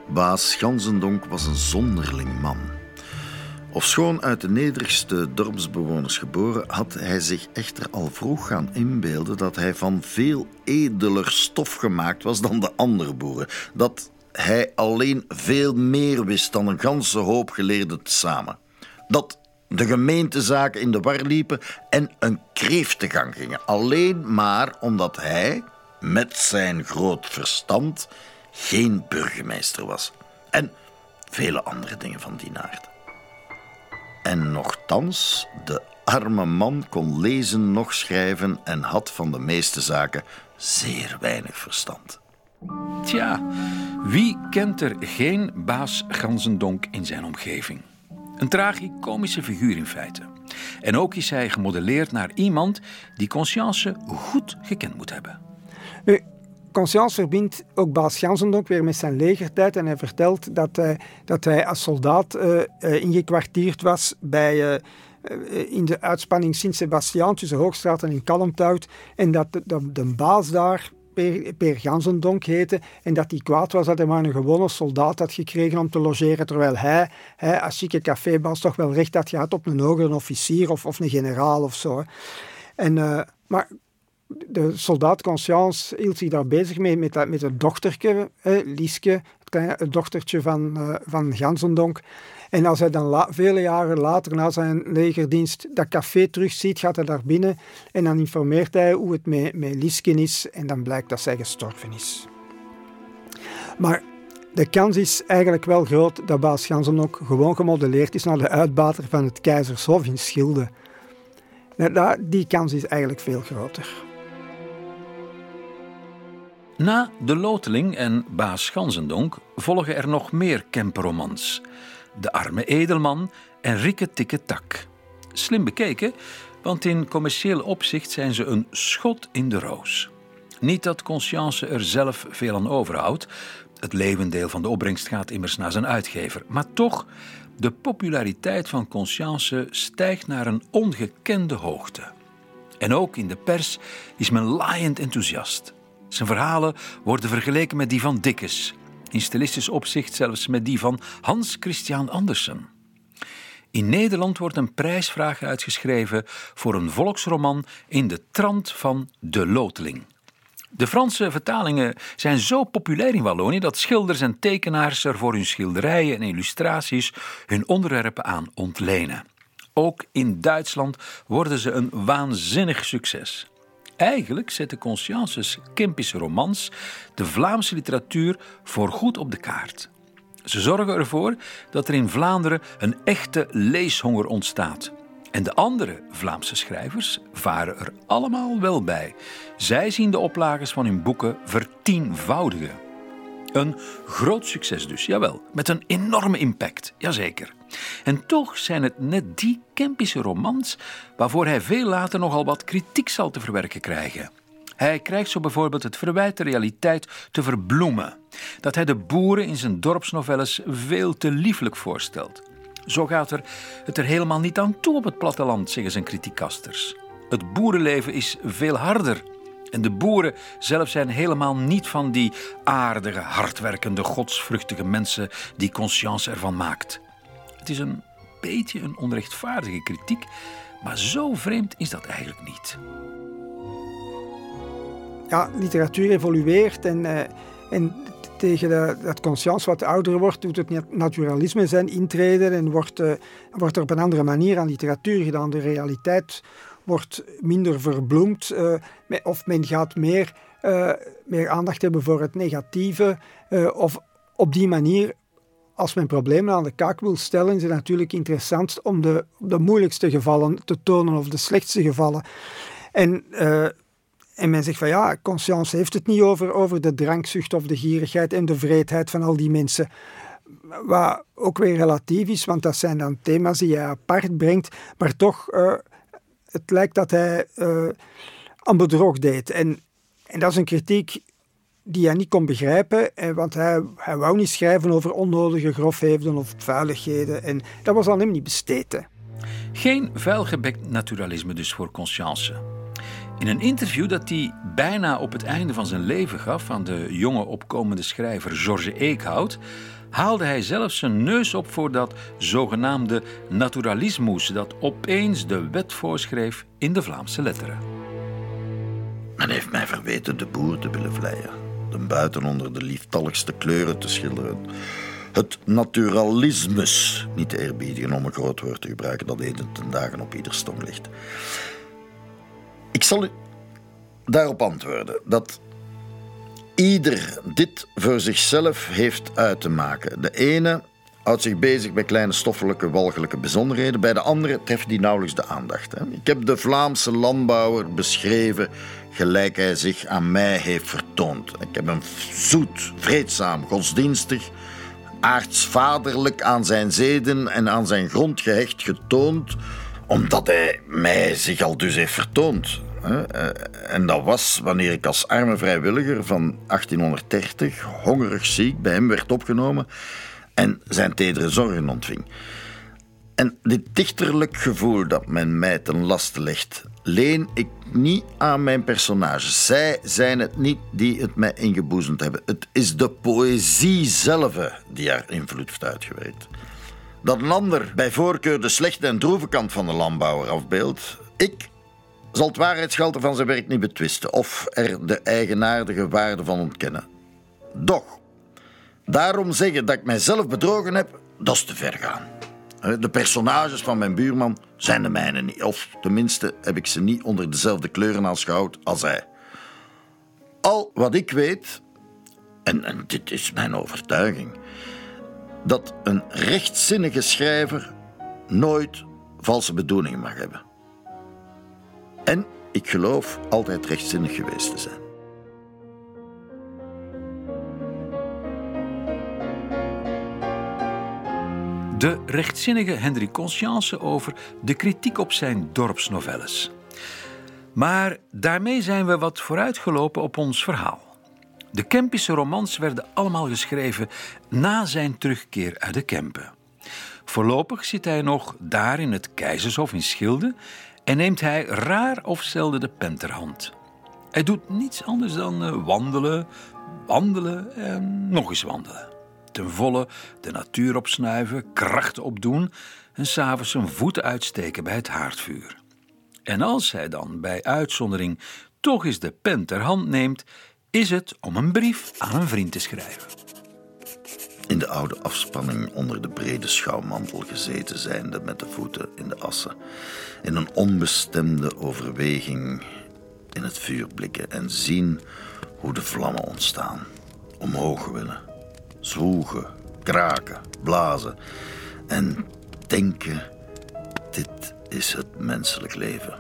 [SPEAKER 3] Baas Gansendonk was een zonderling man. Ofschoon uit de nederigste dorpsbewoners geboren, had hij zich echter al vroeg gaan inbeelden dat hij van veel edeler stof gemaakt was dan de andere boeren. Dat hij alleen veel meer wist dan een ganse hoop geleerden tezamen. Dat de gemeentezaken in de war liepen en een kreeftegang gingen. Alleen maar omdat hij, met zijn groot verstand, geen burgemeester was. En vele andere dingen van die aard. En nochtans, de arme man kon lezen nog schrijven en had van de meeste zaken zeer weinig verstand.
[SPEAKER 2] Tja, wie kent er geen baas Gansendonk in zijn omgeving? Een tragicomische figuur in feite. En ook is hij gemodelleerd naar iemand die Conscience goed gekend moet hebben.
[SPEAKER 4] Conscience verbindt ook Baas Gansendonk weer met zijn legertijd en hij vertelt dat hij, dat hij als soldaat uh, uh, ingekwartierd was bij, in de uitspanning Sint-Sebastiaan tussen Hoogstraat en in Kalmthout en dat de, de, baas daar Per, per Gansendonk heette en dat hij kwaad was dat hij maar een gewone soldaat had gekregen om te logeren, terwijl hij, hij als chique cafébaas toch wel recht had gehad op een hogere officier of, of een generaal of zo. En, maar de soldaat Conscience hield zich daar bezig mee met, dat, met het dochtertje, eh, Lieske, het, kleine, dochtertje van, uh, van Gansendonk. En als hij dan vele jaren later, na zijn legerdienst, dat café terugziet, gaat hij daar binnen en dan informeert hij hoe het met, met Lieske is en dan blijkt dat zij gestorven is. Maar de kans is eigenlijk wel groot dat baas Gansendonk gewoon gemodelleerd is naar de uitbater van het Keizershof in Schilde. Die kans is eigenlijk veel groter.
[SPEAKER 2] Na De Loteling en Baas Gansendonk volgen er nog meer Kemperomans. De Arme Edelman en Rikke Tikke Tak. Slim bekeken, want in commercieel opzicht zijn ze een schot in de roos. Niet dat Conscience er zelf veel aan overhoudt. Het levendeel van de opbrengst gaat immers naar zijn uitgever. Maar toch, de populariteit van Conscience stijgt naar een ongekende hoogte. En ook in de pers is men laaiend enthousiast. Zijn verhalen worden vergeleken met die van Dickens, in stilistisch opzicht zelfs met die van Hans Christian Andersen. In Nederland wordt een prijsvraag uitgeschreven voor een volksroman in de trant van De Loteling. De Franse vertalingen zijn zo populair in Wallonië dat schilders en tekenaars er voor hun schilderijen en illustraties hun onderwerpen aan ontlenen. Ook in Duitsland worden ze een waanzinnig succes. Eigenlijk zette Consciences Kempische romans de Vlaamse literatuur voorgoed op de kaart. Ze zorgen ervoor dat er in Vlaanderen een echte leeshonger ontstaat. En de andere Vlaamse schrijvers varen er allemaal wel bij. Zij zien de oplages van hun boeken vertienvoudigen. Een groot succes dus, jawel, met een enorme impact, jazeker. En toch zijn het net die Kempische romans waarvoor hij veel later nogal wat kritiek zal te verwerken krijgen. Hij krijgt zo bijvoorbeeld het verwijt de realiteit te verbloemen. Dat hij de boeren in zijn dorpsnovelles veel te lieflijk voorstelt. Zo gaat er het er helemaal niet aan toe op het platteland, zeggen zijn kritiekasters. Het boerenleven is veel harder. En de boeren zelf zijn helemaal niet van die aardige, hardwerkende, godsvruchtige mensen die Conscience ervan maakt. Het is een beetje een onrechtvaardige kritiek, maar zo vreemd is dat eigenlijk niet.
[SPEAKER 4] Ja, literatuur evolueert en, uh, en tegen dat conscience wat ouder wordt, doet het naturalisme zijn intreden en wordt, uh, wordt er op een andere manier aan literatuur gedaan. De realiteit wordt minder verbloemd uh, of men gaat meer, meer aandacht hebben voor het negatieve of op die manier als men problemen aan de kaak wil stellen, is het natuurlijk interessant om de, de moeilijkste gevallen te tonen of de slechtste gevallen. En en men zegt van ja, conscience heeft het niet over, over de drankzucht of de gierigheid en de vreedheid van al die mensen. Wat ook weer relatief is, want dat zijn dan thema's die hij apart brengt. Maar toch, uh, het lijkt dat hij uh, aan bedrog deed. En, en dat is een kritiek die hij niet kon begrijpen, want hij, hij wou niet schrijven over onnodige grofheden of vuiligheden. En dat was aan hem niet besteed.
[SPEAKER 2] Geen vuilgebekt naturalisme dus voor Conscience. In een interview dat hij bijna op het einde van zijn leven gaf aan de jonge opkomende schrijver George Eekhout, haalde hij zelfs zijn neus op voor dat zogenaamde naturalismus dat opeens de wet voorschreef in de Vlaamse letteren.
[SPEAKER 3] Men heeft mij verweten de boer te willen vleien, de buiten onder de lieftalligste kleuren te schilderen. Het naturalismus niet te eerbiedigen om een groot woord te gebruiken dat heden ten dagen op ieder stong ligt. Ik zal u daarop antwoorden dat ieder dit voor zichzelf heeft uit te maken. De ene houdt zich bezig met kleine stoffelijke, walgelijke bijzonderheden. Bij de andere treft die nauwelijks de aandacht. Ik heb de Vlaamse landbouwer beschreven gelijk hij zich aan mij heeft vertoond. Ik heb hem zoet, vreedzaam, godsdienstig, aartsvaderlijk aan zijn zeden en aan zijn grond gehecht getoond omdat hij mij zich al dus heeft vertoond. Eh, en dat was wanneer ik als arme vrijwilliger van 1830 hongerig ziek bij hem werd opgenomen en zijn tedere zorgen ontving. En dit dichterlijk gevoel dat men mij ten laste legt, leen ik niet aan mijn personages. Zij zijn het niet die het mij ingeboezemd hebben. Het is de poëzie zelf die haar invloed heeft uitgewerkt dat een ander bij voorkeur de slechte en droeve kant van de landbouwer afbeeldt. Ik zal het waarheidsgehalte van zijn werk niet betwisten of er de eigenaardige waarde van ontkennen. Doch, daarom zeggen dat ik mijzelf bedrogen heb, dat is te ver gaan. De personages van mijn buurman zijn de mijne niet. Of tenminste heb ik ze niet onder dezelfde kleuren aanschouwd als hij. Al wat ik weet, en, en dit is mijn overtuiging, dat een rechtzinnige schrijver nooit valse bedoelingen mag hebben. En ik geloof altijd rechtzinnig geweest te zijn.
[SPEAKER 2] De rechtzinnige Hendrik Conscience over de kritiek op zijn dorpsnovelles. Maar daarmee zijn we wat vooruitgelopen op ons verhaal. De Kempische romans werden allemaal geschreven na zijn terugkeer uit de Kempen. Voorlopig zit hij nog daar in het Keizershof in Schilde en neemt hij raar of zelden de pen ter hand. Hij doet niets anders dan eh, wandelen, wandelen en nog eens wandelen. Ten volle de natuur opsnuiven, krachten opdoen en s'avonds zijn voeten uitsteken bij het haardvuur. En als hij dan bij uitzondering toch eens de pen ter hand neemt, is het om een brief aan een vriend te schrijven.
[SPEAKER 3] In de oude afspanning onder de brede schouwmantel gezeten zijnde met de voeten in de assen. In een onbestemde overweging in het vuur blikken en zien hoe de vlammen ontstaan. Omhoog willen, zwoegen, kraken, blazen en denken: dit is het menselijk leven.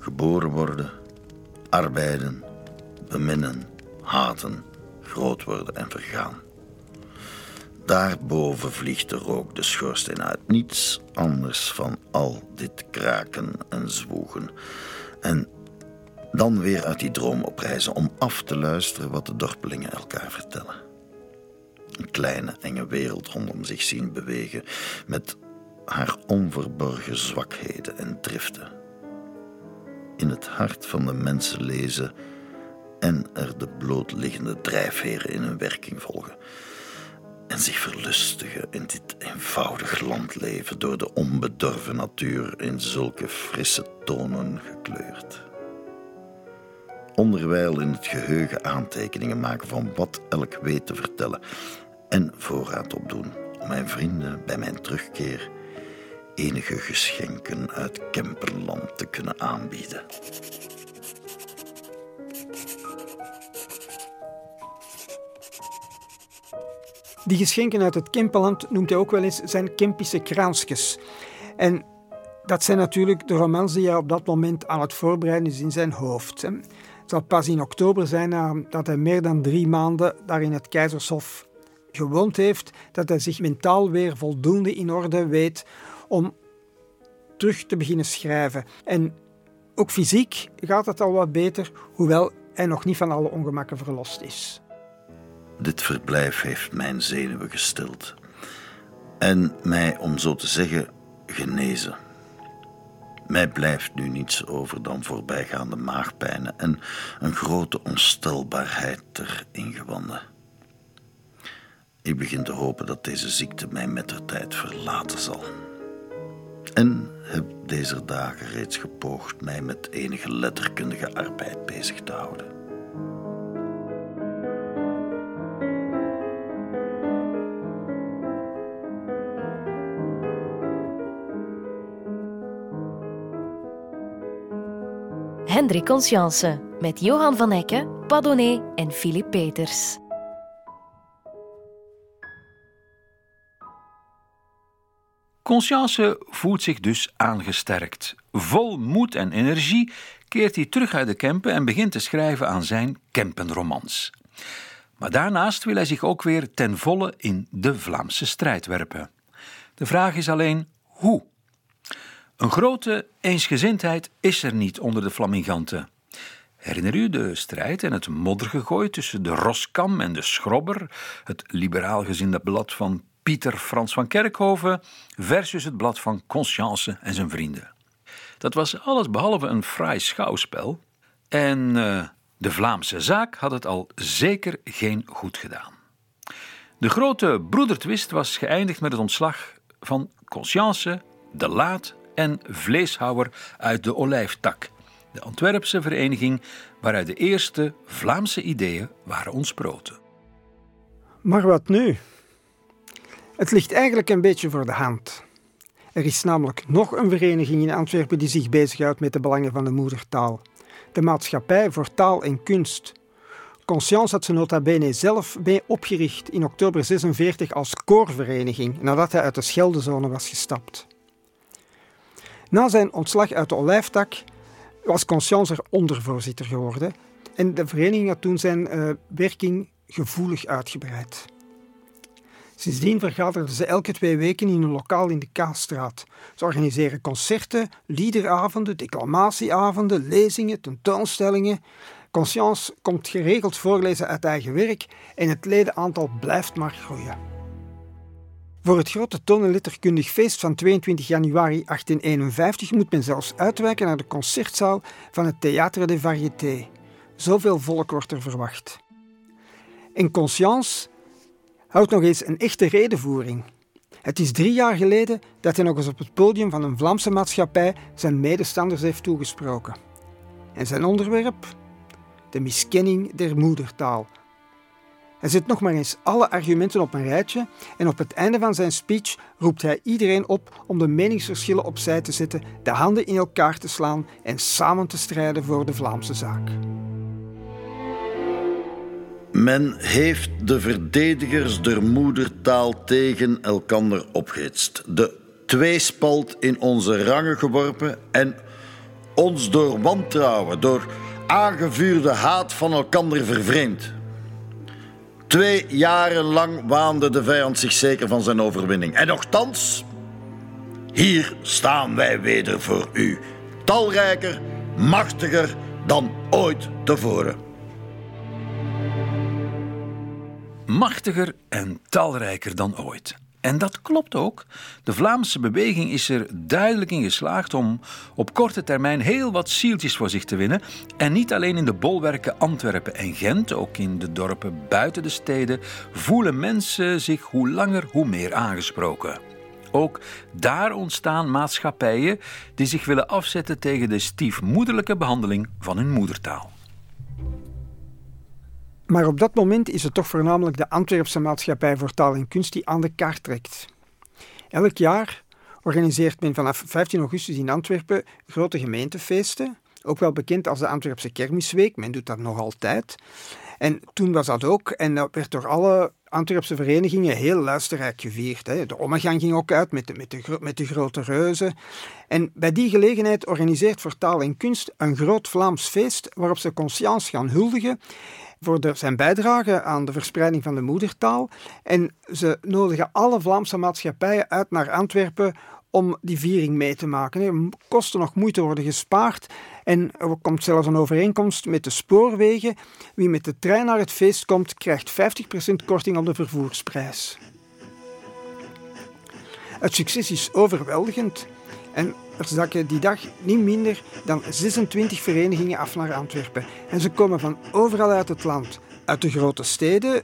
[SPEAKER 3] Geboren worden, arbeiden, beminnen, haten, groot worden en vergaan. Daarboven vliegt de rook de schoorsteen uit. Niets anders van al dit kraken en zwoegen. En dan weer uit die droom opreizen om af te luisteren wat de dorpelingen elkaar vertellen. Een kleine, enge wereld rondom zich zien bewegen met haar onverborgen zwakheden en driften. In het hart van de mensen lezen en er de blootliggende drijfveren in hun werking volgen. En zich verlustigen in dit eenvoudig landleven door de onbedorven natuur in zulke frisse tonen gekleurd. Onderwijl in het geheugen aantekeningen maken van wat elk weet te vertellen en voorraad opdoen om mijn vrienden bij mijn terugkeer enige geschenken uit Kemperland te kunnen aanbieden.
[SPEAKER 4] Die geschenken uit het Kemperland noemt hij ook wel eens zijn Kempische kraansjes. En dat zijn natuurlijk de romans die hij op dat moment aan het voorbereiden is in zijn hoofd. Het zal pas in oktober zijn dat hij meer dan drie maanden daar in het Keizershof gewoond heeft, dat hij zich mentaal weer voldoende in orde weet om terug te beginnen schrijven. En ook fysiek gaat het al wat beter, hoewel hij nog niet van alle ongemakken verlost is.
[SPEAKER 3] Dit verblijf heeft mijn zenuwen gestild en mij, om zo te zeggen, genezen. Mij blijft nu niets over dan voorbijgaande maagpijnen en een grote onstelbaarheid ter ingewanden. Ik begin te hopen dat deze ziekte mij met de tijd verlaten zal. En heb deze dagen reeds gepoogd mij met enige letterkundige arbeid bezig te houden.
[SPEAKER 1] Hendrik Conscience met Johan van Ecke, Padonnet en Philippe Peters.
[SPEAKER 2] Conscience voelt zich dus aangesterkt. Vol moed en energie keert hij terug uit de Kempen en begint te schrijven aan zijn Kempenromans. Maar daarnaast wil hij zich ook weer ten volle in de Vlaamse strijd werpen. De vraag is alleen hoe. Een grote eensgezindheid is er niet onder de Flaminganten. Herinner u de strijd en het moddergegooi tussen de Roskam en de Schrobber, het liberaal gezinde blad van Pieter Frans van Kerkhoven versus het blad van Conscience en zijn vrienden. Dat was alles behalve een fraai schouwspel en uh, de Vlaamse zaak had het al zeker geen goed gedaan. De grote broedertwist was geëindigd met het ontslag van Conscience, De Laat en Vleeshouwer uit de Olijftak, de Antwerpse vereniging waaruit de eerste Vlaamse ideeën waren ontsproten.
[SPEAKER 4] Maar wat nu? Het ligt eigenlijk een beetje voor de hand. Er is namelijk nog een vereniging in Antwerpen die zich bezighoudt met de belangen van de moedertaal. De Maatschappij voor Taal en Kunst. Conscience had ze nota bene zelf mee opgericht in oktober 46 als koorvereniging, nadat hij uit de Scheldezone was gestapt. Na zijn ontslag uit de Olijftak was Conscience er ondervoorzitter geworden en de vereniging had toen zijn uh, werking gevoelig uitgebreid. Sindsdien vergaderen ze elke twee weken in een lokaal in de Kaasstraat. Ze organiseren concerten, liederavonden, declamatieavonden, lezingen, tentoonstellingen. Conscience komt geregeld voorlezen uit eigen werk en het ledenaantal blijft maar groeien. Voor het grote toon- en letterkundig feest van 22 januari 1851 moet men zelfs uitwijken naar de concertzaal van het Théâtre des Variétés. Zoveel volk wordt er verwacht. En Conscience houdt nog eens een echte redenvoering. Het is drie jaar geleden dat hij nog eens op het podium van een Vlaamse maatschappij zijn medestanders heeft toegesproken. En zijn onderwerp? De miskenning der moedertaal. Hij zet nog maar eens alle argumenten op een rijtje en op het einde van zijn speech roept hij iedereen op om de meningsverschillen opzij te zetten, de handen in elkaar te slaan en samen te strijden voor de Vlaamse zaak.
[SPEAKER 3] Men heeft de verdedigers der moedertaal tegen elkander opgehitst, de tweespalt in onze rangen geworpen en ons door wantrouwen, door aangevuurde haat van elkander vervreemd. Twee jaren lang waande de vijand zich zeker van zijn overwinning. En nochtans, hier staan wij weder voor u. Talrijker, machtiger dan ooit tevoren.
[SPEAKER 2] Machtiger en talrijker dan ooit. En dat klopt ook. De Vlaamse beweging is er duidelijk in geslaagd om op korte termijn heel wat zieltjes voor zich te winnen. En niet alleen in de bolwerken Antwerpen en Gent, ook in de dorpen buiten de steden voelen mensen zich hoe langer hoe meer aangesproken. Ook daar ontstaan maatschappijen die zich willen afzetten tegen de stiefmoederlijke behandeling van hun moedertaal.
[SPEAKER 4] Maar op dat moment is het toch voornamelijk de Antwerpse Maatschappij voor Taal en Kunst die aan de kaart trekt. Elk jaar organiseert men vanaf 15 augustus in Antwerpen grote gemeentefeesten, ook wel bekend als de Antwerpse Kermisweek. Men doet dat nog altijd. En toen was dat ook, en dat werd door alle Antwerpse verenigingen heel luisterrijk gevierd. Hè. De ommegang ging ook uit met de, met, de, met de grote reuzen. En bij die gelegenheid organiseert voor taal en kunst een groot Vlaams feest waarop ze Conscience gaan huldigen voor de, zijn bijdrage aan de verspreiding van de moedertaal. En ze nodigen alle Vlaamse maatschappijen uit naar Antwerpen om die viering mee te maken. Er kosten nog moeite worden gespaard. En er komt zelfs een overeenkomst met de spoorwegen. Wie met de trein naar het feest komt, krijgt 50% korting op de vervoersprijs. Het succes is overweldigend. En er zakken die dag niet minder dan 26 verenigingen af naar Antwerpen. En ze komen van overal uit het land. Uit de grote steden,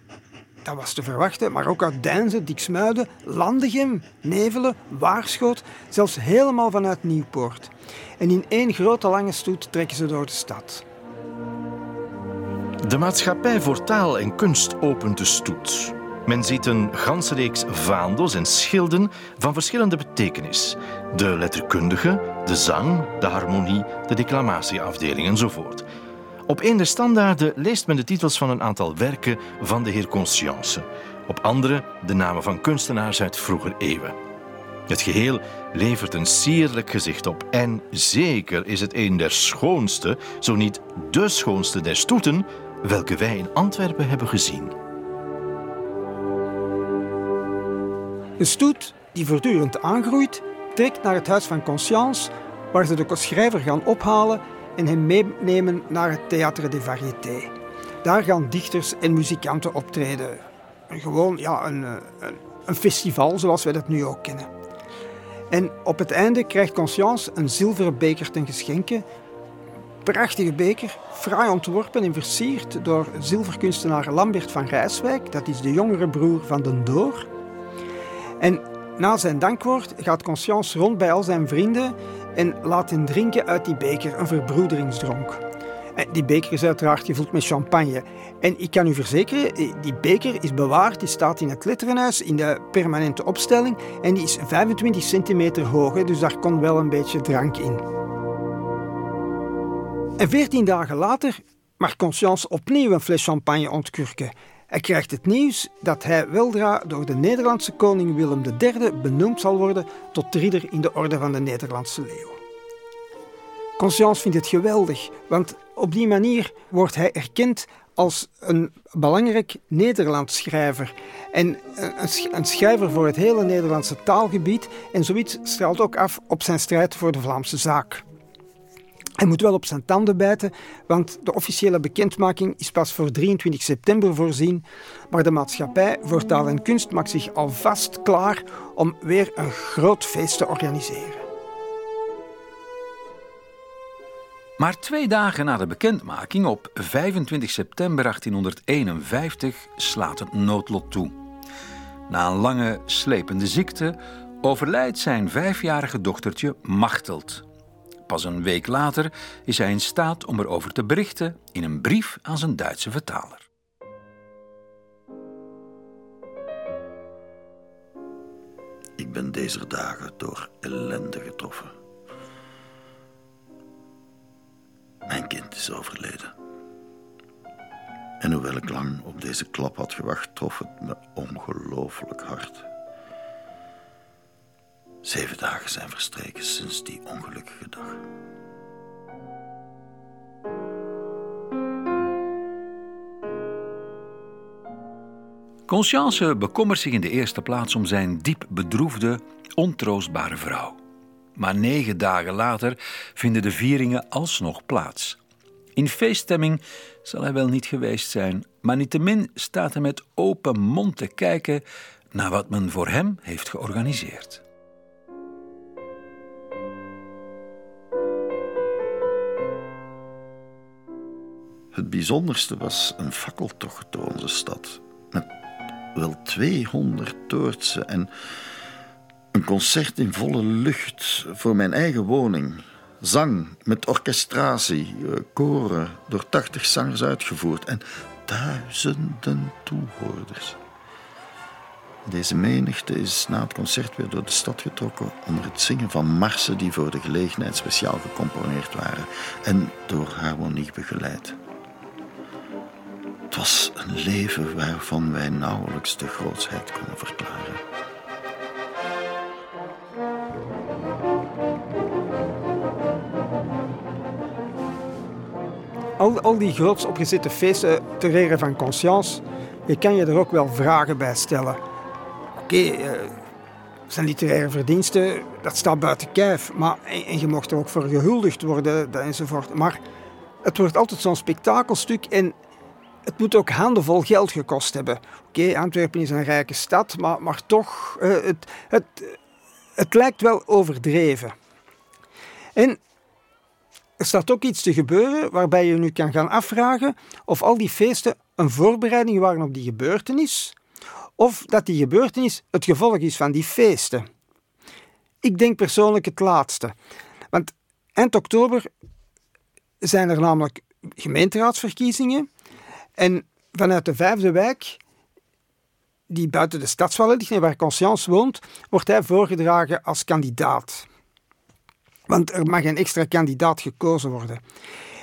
[SPEAKER 4] dat was te verwachten, maar ook uit Deinzen, Diksmuiden, Landegem, Nevelen, Waarschoot, zelfs helemaal vanuit Nieuwpoort. En in één grote lange stoet trekken ze door de stad.
[SPEAKER 5] De Maatschappij voor Taal en Kunst opent de stoet. Men ziet een ganse reeks vaandels en schilden van verschillende betekenis. De letterkundige, de zang, de harmonie, de declamatieafdeling enzovoort. Op een der standaarden leest men de titels van een aantal werken van de heer Conscience. Op andere de namen van kunstenaars uit vroeger eeuwen. Het geheel levert een sierlijk gezicht op en zeker is het een der schoonste, zo niet de schoonste der stoeten, welke wij in Antwerpen hebben gezien.
[SPEAKER 4] De stoet, die voortdurend aangroeit, trekt naar het Huis van Conscience, waar ze de schrijver gaan ophalen en hem meenemen naar het Théâtre des Variétés. Daar gaan dichters en muzikanten optreden. Gewoon ja, een, een, een festival zoals wij dat nu ook kennen. En op het einde krijgt Conscience een zilveren beker ten geschenke. Prachtige beker, fraai ontworpen en versierd door zilverkunstenaar Lambert van Rijswijk. Dat is de jongere broer van Den Door. En na zijn dankwoord gaat Conscience rond bij al zijn vrienden en laat hen drinken uit die beker, een verbroederingsdronk. Die beker is uiteraard gevuld met champagne. En ik kan u verzekeren, eh, die beker is bewaard, die staat in het letterenhuis in de permanente opstelling en die is 25 centimeter hoog, dus daar kon wel een beetje drank in. En veertien dagen later mag Conscience opnieuw een fles champagne ontkurken. Hij krijgt het nieuws dat hij weldra door de Nederlandse koning Willem III benoemd zal worden tot ridder in de Orde van de Nederlandse Leeuw. Conscience vindt het geweldig, want op die manier wordt hij erkend als een belangrijk Nederlands schrijver en een schrijver voor het hele Nederlandse taalgebied en zoiets straalt ook af op zijn strijd voor de Vlaamse zaak. Hij moet wel op zijn tanden bijten, want de officiële bekendmaking is pas voor 23 september voorzien. Maar de maatschappij voor taal en kunst maakt zich alvast klaar om weer een groot feest te organiseren.
[SPEAKER 2] Maar twee dagen na de bekendmaking, op 25 september 1851, slaat het noodlot toe. Na een lange, slepende ziekte overlijdt zijn vijfjarige dochtertje Machteld. Pas een week later is hij in staat om erover te berichten in een brief aan zijn Duitse vertaler.
[SPEAKER 3] Ik ben deze dagen door ellende getroffen. Mijn kind is overleden. En hoewel ik lang op deze klap had gewacht, trof het me ongelooflijk hard. Zeven dagen zijn verstreken sinds die ongelukkige dag.
[SPEAKER 2] Conscience bekommert zich in de eerste plaats om zijn diep bedroefde, ontroostbare vrouw. Maar negen dagen later vinden de vieringen alsnog plaats. In feeststemming zal hij wel niet geweest zijn, maar niettemin staat hij met open mond te kijken naar wat men voor hem heeft georganiseerd.
[SPEAKER 3] Het bijzonderste was een fakkeltocht door onze stad. Met wel 200 toortsen en een concert in volle lucht voor mijn eigen woning. Zang met orchestratie, eh, koren door 80 zangers uitgevoerd en duizenden toehoorders. Deze menigte is na het concert weer door de stad getrokken onder het zingen van marsen die voor de gelegenheid speciaal gecomponeerd waren en door harmonie begeleid. Het was een leven waarvan wij nauwelijks de grootsheid konden verklaren.
[SPEAKER 4] Al, al die groots opgezette feesten ter van conscience, je kan je er ook wel vragen bij stellen. Oké, eh, zijn literaire verdiensten, dat staat buiten kijf. Maar, en, en je mocht er ook voor gehuldigd worden enzovoort. Maar het wordt altijd zo'n spektakelstuk en het moet ook handenvol geld gekost hebben. Oké, Antwerpen is een rijke stad, maar, maar toch, uh, het, het, het lijkt wel overdreven. En er staat ook iets te gebeuren waarbij je nu kan gaan afvragen of al die feesten een voorbereiding waren op die gebeurtenis, of dat die gebeurtenis het gevolg is van die feesten. Ik denk persoonlijk het laatste. Want eind oktober zijn er namelijk gemeenteraadsverkiezingen en vanuit de vijfde wijk, die buiten de stadswallen ligt en waar Conscience woont, wordt hij voorgedragen als kandidaat. Want er mag een extra kandidaat gekozen worden.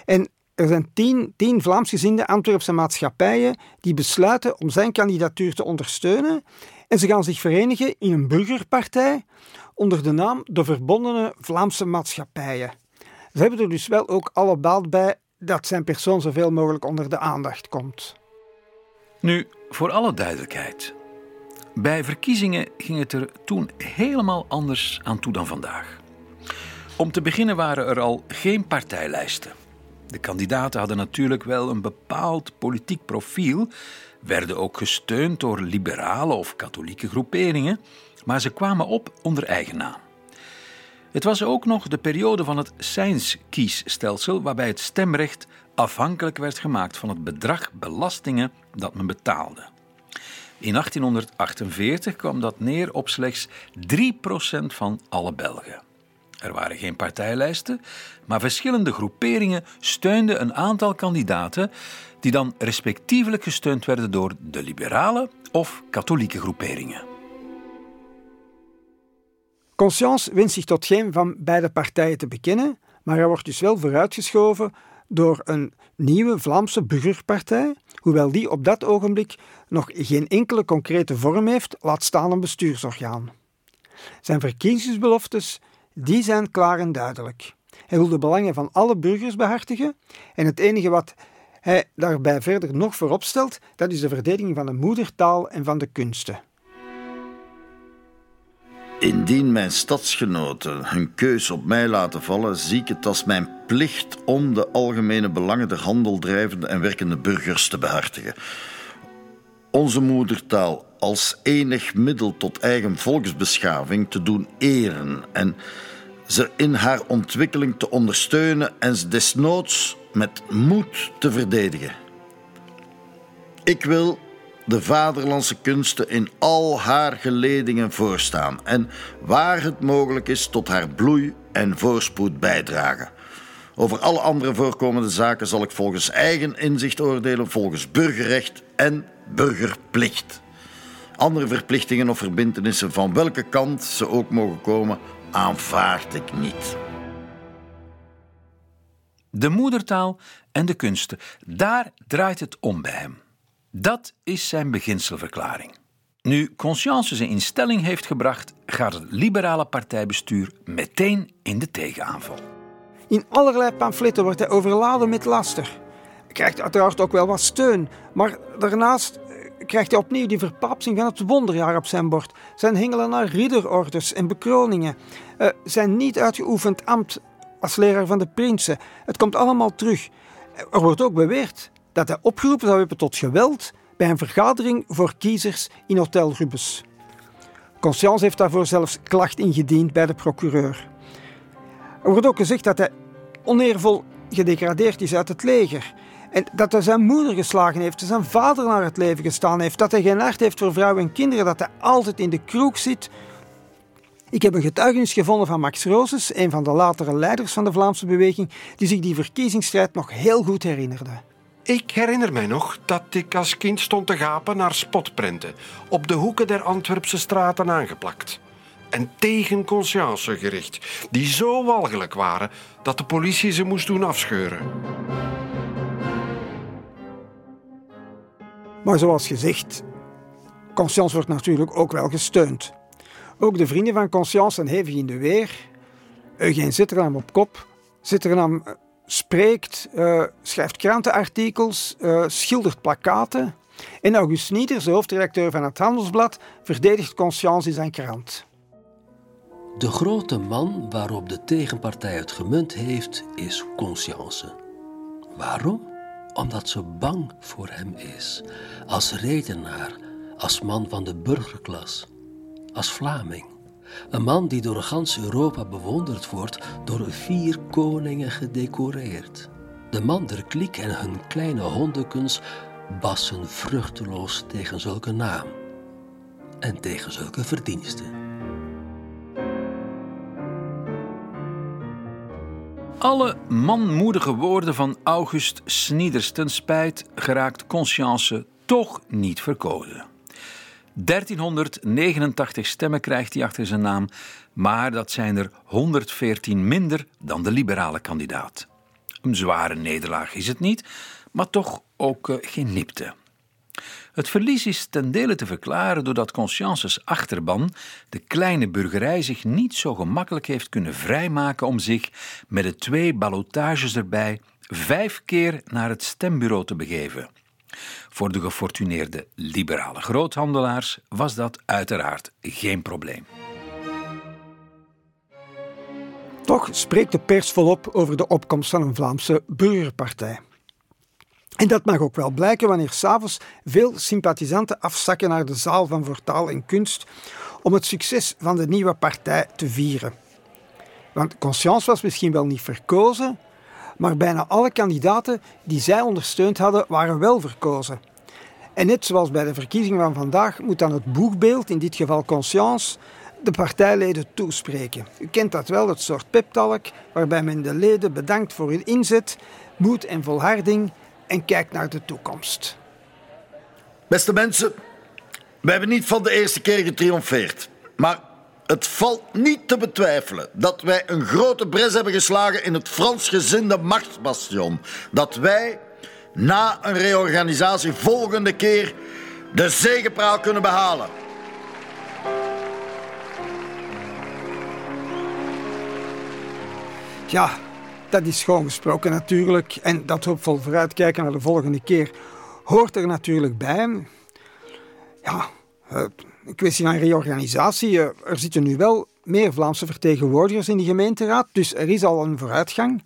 [SPEAKER 4] En er zijn tien, tien Vlaamsgezinde Antwerpse maatschappijen die besluiten om zijn kandidatuur te ondersteunen. En ze gaan zich verenigen in een burgerpartij onder de naam de Verbondene Vlaamse Maatschappijen. Ze hebben er dus wel ook alle baat bij dat zijn persoon zoveel mogelijk onder de aandacht komt.
[SPEAKER 2] Nu, voor alle duidelijkheid. Bij verkiezingen ging het er toen helemaal anders aan toe dan vandaag. Om te beginnen waren er al geen partijlijsten. De kandidaten hadden natuurlijk wel een bepaald politiek profiel, werden ook gesteund door liberale of katholieke groeperingen, maar ze kwamen op onder eigen naam. Het was ook nog de periode van het Seins-kiesstelsel, waarbij het stemrecht afhankelijk werd gemaakt van het bedrag belastingen dat men betaalde. In 1848 kwam dat neer op slechts 3% van alle Belgen. Er waren geen partijlijsten, maar verschillende groeperingen steunden een aantal kandidaten die dan respectievelijk gesteund werden door de liberale of katholieke groeperingen.
[SPEAKER 4] Conscience wint zich tot geen van beide partijen te bekennen, maar hij wordt dus wel vooruitgeschoven door een nieuwe Vlaamse burgerpartij, hoewel die op dat ogenblik nog geen enkele concrete vorm heeft, laat staan een bestuursorgaan. Zijn verkiezingsbeloftes die zijn klaar en duidelijk. Hij wil de belangen van alle burgers behartigen en het enige wat hij daarbij verder nog voorop stelt, dat is de verdediging van de moedertaal en van de kunsten.
[SPEAKER 3] Indien mijn stadsgenoten hun keus op mij laten vallen, zie ik het als mijn plicht om de algemene belangen der handeldrijvende en werkende burgers te behartigen. Onze moedertaal als enig middel tot eigen volksbeschaving te doen eren en ze in haar ontwikkeling te ondersteunen en ze desnoods met moed te verdedigen. Ik wil de vaderlandse kunsten in al haar geledingen voorstaan en waar het mogelijk is tot haar bloei en voorspoed bijdragen. Over alle andere voorkomende zaken zal ik volgens eigen inzicht oordelen, volgens burgerrecht en burgerplicht. Andere verplichtingen of verbintenissen van welke kant ze ook mogen komen, aanvaard ik niet.
[SPEAKER 2] De moedertaal en de kunsten, daar draait het om bij hem. Dat is zijn beginselverklaring. Nu Conscience zijn instelling heeft gebracht, gaat het liberale partijbestuur meteen in de tegenaanval.
[SPEAKER 4] In allerlei pamfletten wordt hij overladen met laster. Hij krijgt uiteraard ook wel wat steun, maar daarnaast krijgt hij opnieuw die verpapsing van het wonderjaar op zijn bord. Zijn hengelen naar ridderorders en bekroningen. Uh, zijn niet uitgeoefend ambt als leraar van de prinsen. Het komt allemaal terug. Er wordt ook beweerd dat hij opgeroepen zou hebben tot geweld bij een vergadering voor kiezers in Hotel Rubens. Conscience heeft daarvoor zelfs klacht ingediend bij de procureur. Er wordt ook gezegd dat hij oneervol gedegradeerd is uit het leger. En dat hij zijn moeder geslagen heeft, zijn vader naar het leven gestaan heeft, dat hij geen hart heeft voor vrouwen en kinderen, dat hij altijd in de kroeg zit. Ik heb een getuigenis gevonden van Max Roses, een van de latere leiders van de Vlaamse beweging, die zich die verkiezingsstrijd nog heel goed herinnerde.
[SPEAKER 6] Ik herinner mij nog dat ik als kind stond te gapen naar spotprenten, op de hoeken der Antwerpse straten aangeplakt. En tegen conscience gericht, die zo walgelijk waren dat de politie ze moest doen afscheuren.
[SPEAKER 4] Maar zoals gezegd, Conscience wordt natuurlijk ook wel gesteund. Ook de vrienden van Conscience zijn hevig in de weer. Eugène Zitternaam op kop. Zitternaam spreekt, uh, schrijft krantenartikels, uh, schildert plakaten. En August Nieders, de hoofdredacteur van het Handelsblad, verdedigt Conscience in zijn krant.
[SPEAKER 7] De grote man waarop de tegenpartij het gemunt heeft, is Conscience. Waarom? Omdat ze bang voor hem is, als redenaar, als man van de burgerklas, als Vlaming. Een man die door gans Europa bewonderd wordt, door vier koningen gedecoreerd. De man der kliek en hun kleine hondekens bassen vruchteloos tegen zulke naam en tegen zulke verdiensten.
[SPEAKER 2] Alle manmoedige woorden van August Snieders ten spijt geraakt Conscience toch niet verkozen. 1389 stemmen krijgt hij achter zijn naam, maar dat zijn er 114 minder dan de liberale kandidaat. Een zware nederlaag is het niet, maar toch ook uh, geen nipte. Het verlies is ten dele te verklaren doordat Consciences achterban, de kleine burgerij, zich niet zo gemakkelijk heeft kunnen vrijmaken om zich met de twee ballotages erbij vijf keer naar het stembureau te begeven. Voor de gefortuneerde liberale groothandelaars was dat uiteraard geen probleem.
[SPEAKER 4] Toch spreekt de pers volop over de opkomst van een Vlaamse burgerpartij. En dat mag ook wel blijken wanneer s'avonds veel sympathisanten afzakken naar de zaal van Voortaal en Kunst om het succes van de nieuwe partij te vieren. Want Conscience was misschien wel niet verkozen, maar bijna alle kandidaten die zij ondersteund hadden, waren wel verkozen. En net zoals bij de verkiezingen van vandaag moet dan het boegbeeld, in dit geval Conscience, de partijleden toespreken. U kent dat wel, het soort peptalk waarbij men de leden bedankt voor hun inzet, moed en volharding en kijkt naar de toekomst.
[SPEAKER 3] Beste mensen, we hebben niet van de eerste keer getriomfeerd. Maar het valt niet te betwijfelen dat wij een grote bres hebben geslagen in het Fransgezinde machtsbastion. Dat wij na een reorganisatie volgende keer de zegepraal kunnen behalen.
[SPEAKER 4] Ja, dat is gewoon gesproken natuurlijk. En dat hoopvol vooruitkijken naar de volgende keer hoort er natuurlijk bij. Ja, een kwestie van reorganisatie. Eh, er zitten nu wel meer Vlaamse vertegenwoordigers in de gemeenteraad, dus er is al een vooruitgang.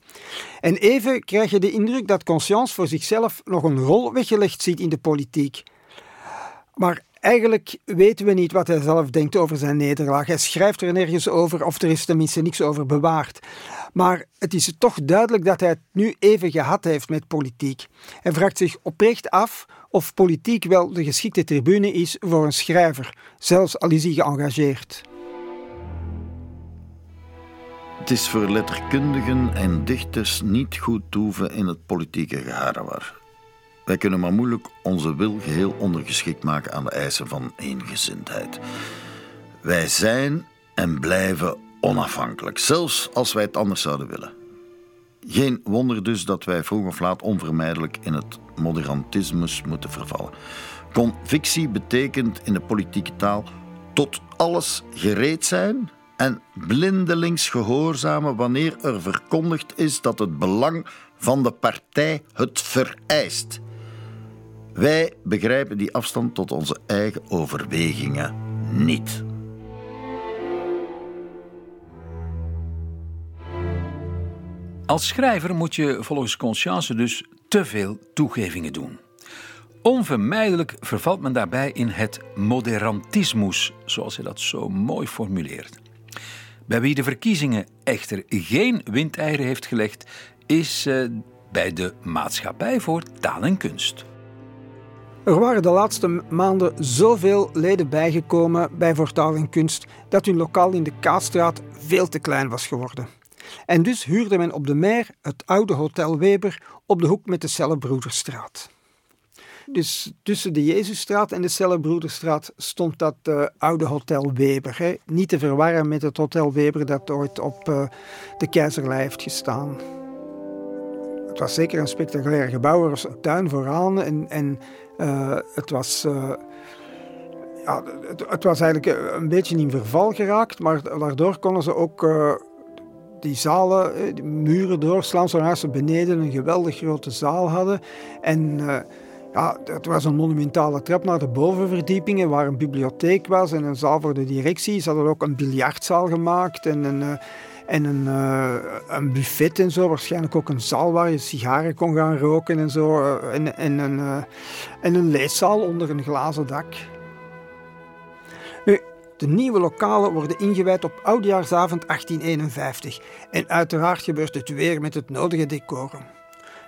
[SPEAKER 4] En even krijg je de indruk dat Conscience voor zichzelf nog een rol weggelegd ziet in de politiek. Maar eigenlijk weten we niet wat hij zelf denkt over zijn nederlaag. Hij schrijft er nergens over, of er is tenminste niks over bewaard. Maar het is toch duidelijk dat hij het nu even gehad heeft met politiek. Hij vraagt zich oprecht af of politiek wel de geschikte tribune is voor een schrijver, zelfs al is hij geëngageerd.
[SPEAKER 3] Het is voor letterkundigen en dichters niet goed toeven in het politieke geharrewar. Wij kunnen maar moeilijk onze wil geheel ondergeschikt maken aan de eisen van eengezindheid. Wij zijn en blijven onafhankelijk, zelfs als wij het anders zouden willen. Geen wonder dus dat wij vroeg of laat onvermijdelijk in het moderantismus moeten vervallen. Convictie betekent in de politieke taal tot alles gereed zijn en blindelings gehoorzamen wanneer er verkondigd is dat het belang van de partij het vereist. Wij begrijpen die afstand tot onze eigen overwegingen niet.
[SPEAKER 2] Als schrijver moet je volgens Conscience dus te veel toegevingen doen. Onvermijdelijk vervalt men daarbij in het moderantismus, zoals hij dat zo mooi formuleert. Bij wie de verkiezingen echter geen windeieren heeft gelegd, is bij de Maatschappij voor Taal en Kunst.
[SPEAKER 4] Er waren de laatste maanden zoveel leden bijgekomen bij Voor Taal en Kunst dat hun lokaal in de Kaasstraat veel te klein was geworden. En dus huurde men op de Meer het oude Hotel Weber op de hoek met de Cellebroederstraat. Dus tussen de Jezusstraat en de Cellebroederstraat stond dat uh, oude Hotel Weber. Hè. Niet te verwarren met het Hotel Weber dat ooit op uh, de Keizerlei heeft gestaan. Het was zeker een spectaculair gebouw. Er was een tuin vooraan en, en uh, het was... ja, het, was eigenlijk een beetje in verval geraakt, maar daardoor konden ze ook die zalen, de muren doorslaan, zodat ze beneden een geweldig grote zaal hadden. En ja, het was een monumentale trap naar de bovenverdiepingen waar een bibliotheek was en een zaal voor de directie. Ze hadden ook een biljartzaal gemaakt en een, uh, en een, een buffet en zo. Waarschijnlijk ook een zaal waar je sigaren kon gaan roken en zo. En, en, een, en een leeszaal onder een glazen dak. De nieuwe lokalen worden ingewijd op oudjaarsavond 1851. En uiteraard gebeurt het weer met het nodige decorum.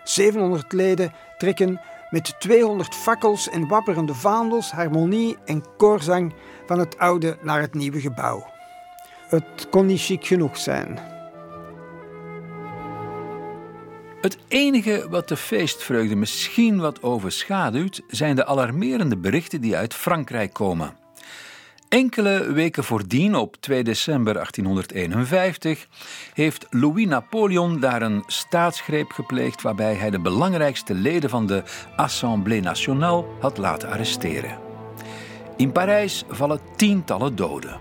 [SPEAKER 4] 700 leden trekken met 200 fakkels en wapperende vaandels, harmonie en koorzang van het oude naar het nieuwe gebouw. Het kon niet chic genoeg zijn.
[SPEAKER 2] Het enige wat de feestvreugde misschien wat overschaduwt, zijn de alarmerende berichten die uit Frankrijk komen. Enkele weken voordien, op 2 december 1851, heeft Louis Napoleon daar een staatsgreep gepleegd waarbij hij de belangrijkste leden van de Assemblée Nationale had laten arresteren. In Parijs vallen tientallen doden.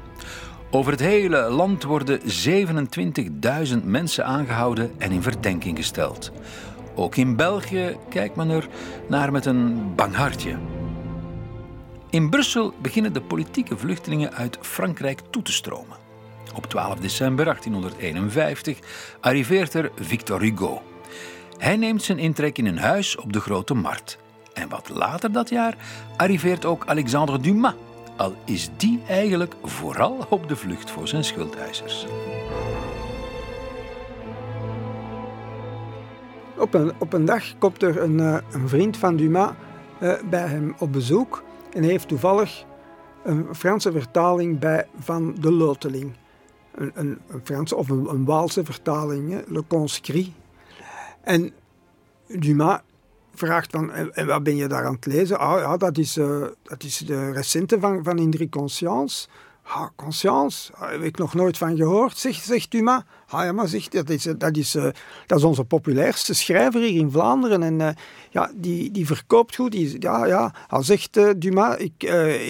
[SPEAKER 2] Over het hele land worden 27.000 mensen aangehouden en in verdenking gesteld. Ook in België kijkt men er naar met een bang hartje. In Brussel beginnen de politieke vluchtelingen uit Frankrijk toe te stromen. Op 12 december 1851 arriveert er Victor Hugo. Hij neemt zijn intrek in een huis op de Grote Markt. En wat later dat jaar arriveert ook Alexandre Dumas, al is die eigenlijk vooral op de vlucht voor zijn schuldeisers.
[SPEAKER 4] Op een, op een dag komt er een, eh, een vriend van Dumas uh, bij hem op bezoek en heeft toevallig een Franse vertaling bij van de Loteling. Een, een, een Franse of een, Waalse vertaling, Le Conscrit. En Dumas vraagt van, en wat ben je daar aan het lezen? Ah ja, dat is, uh, dat is de recente van, van Conscience. Ah, Conscience, heb ik nog nooit van gehoord, zegt, Dumas. Ah ja, maar dat, is, dat, is, uh, dat is onze populairste schrijver hier in Vlaanderen. En uh, ja, die, die verkoopt goed. Die, ja, ja. Hij zegt, uh, Dumas, ik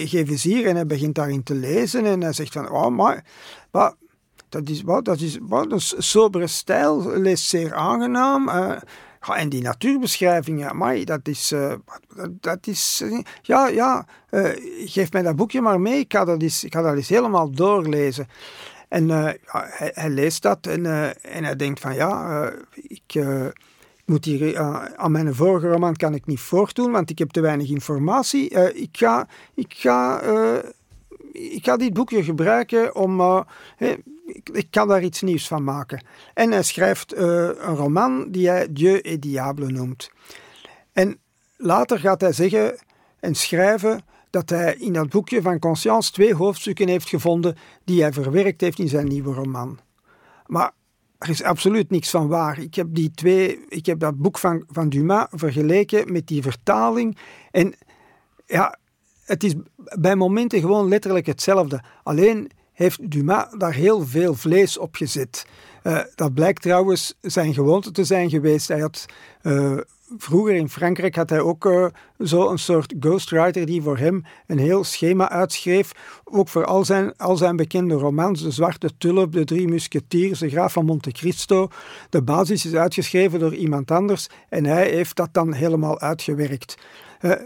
[SPEAKER 4] geef eens hier. En hij begint daarin te lezen. En hij zegt van, oh, maar... maar dat is, wat, dat is wat, een sobere stijl, leest zeer aangenaam. Ja, en die natuurbeschrijvingen, amai, dat is, uh, dat is uh, ja, ja, uh, geef mij dat boekje maar mee, ik ga dat eens, ik ga dat eens helemaal doorlezen. En hij, leest dat en, en hij denkt van ja, ik, moet hier, aan mijn vorige roman kan ik niet voortdoen, want ik heb te weinig informatie. ik ga, ik ga ik ga dit boekje gebruiken om. Ik, kan daar iets nieuws van maken. En hij schrijft uh, een roman die hij Dieu et Diable noemt. En later gaat hij zeggen en schrijven dat hij in dat boekje van Conscience twee hoofdstukken heeft gevonden die hij verwerkt heeft in zijn nieuwe roman. Maar er is absoluut niks van waar. Ik heb, die twee, ik heb dat boek van, van Dumas vergeleken met die vertaling. En ja, het is bij momenten gewoon letterlijk hetzelfde. Alleen heeft Dumas daar heel veel vlees op gezet. Uh, dat blijkt trouwens zijn gewoonte te zijn geweest. Hij had uh, vroeger in Frankrijk had hij ook uh, zo een soort ghostwriter die voor hem een heel schema uitschreef. Ook voor al zijn, al zijn bekende romans. De Zwarte Tulp, De Drie Musketeers, De Graaf van Monte Cristo. De basis is uitgeschreven door iemand anders en hij heeft dat dan helemaal uitgewerkt.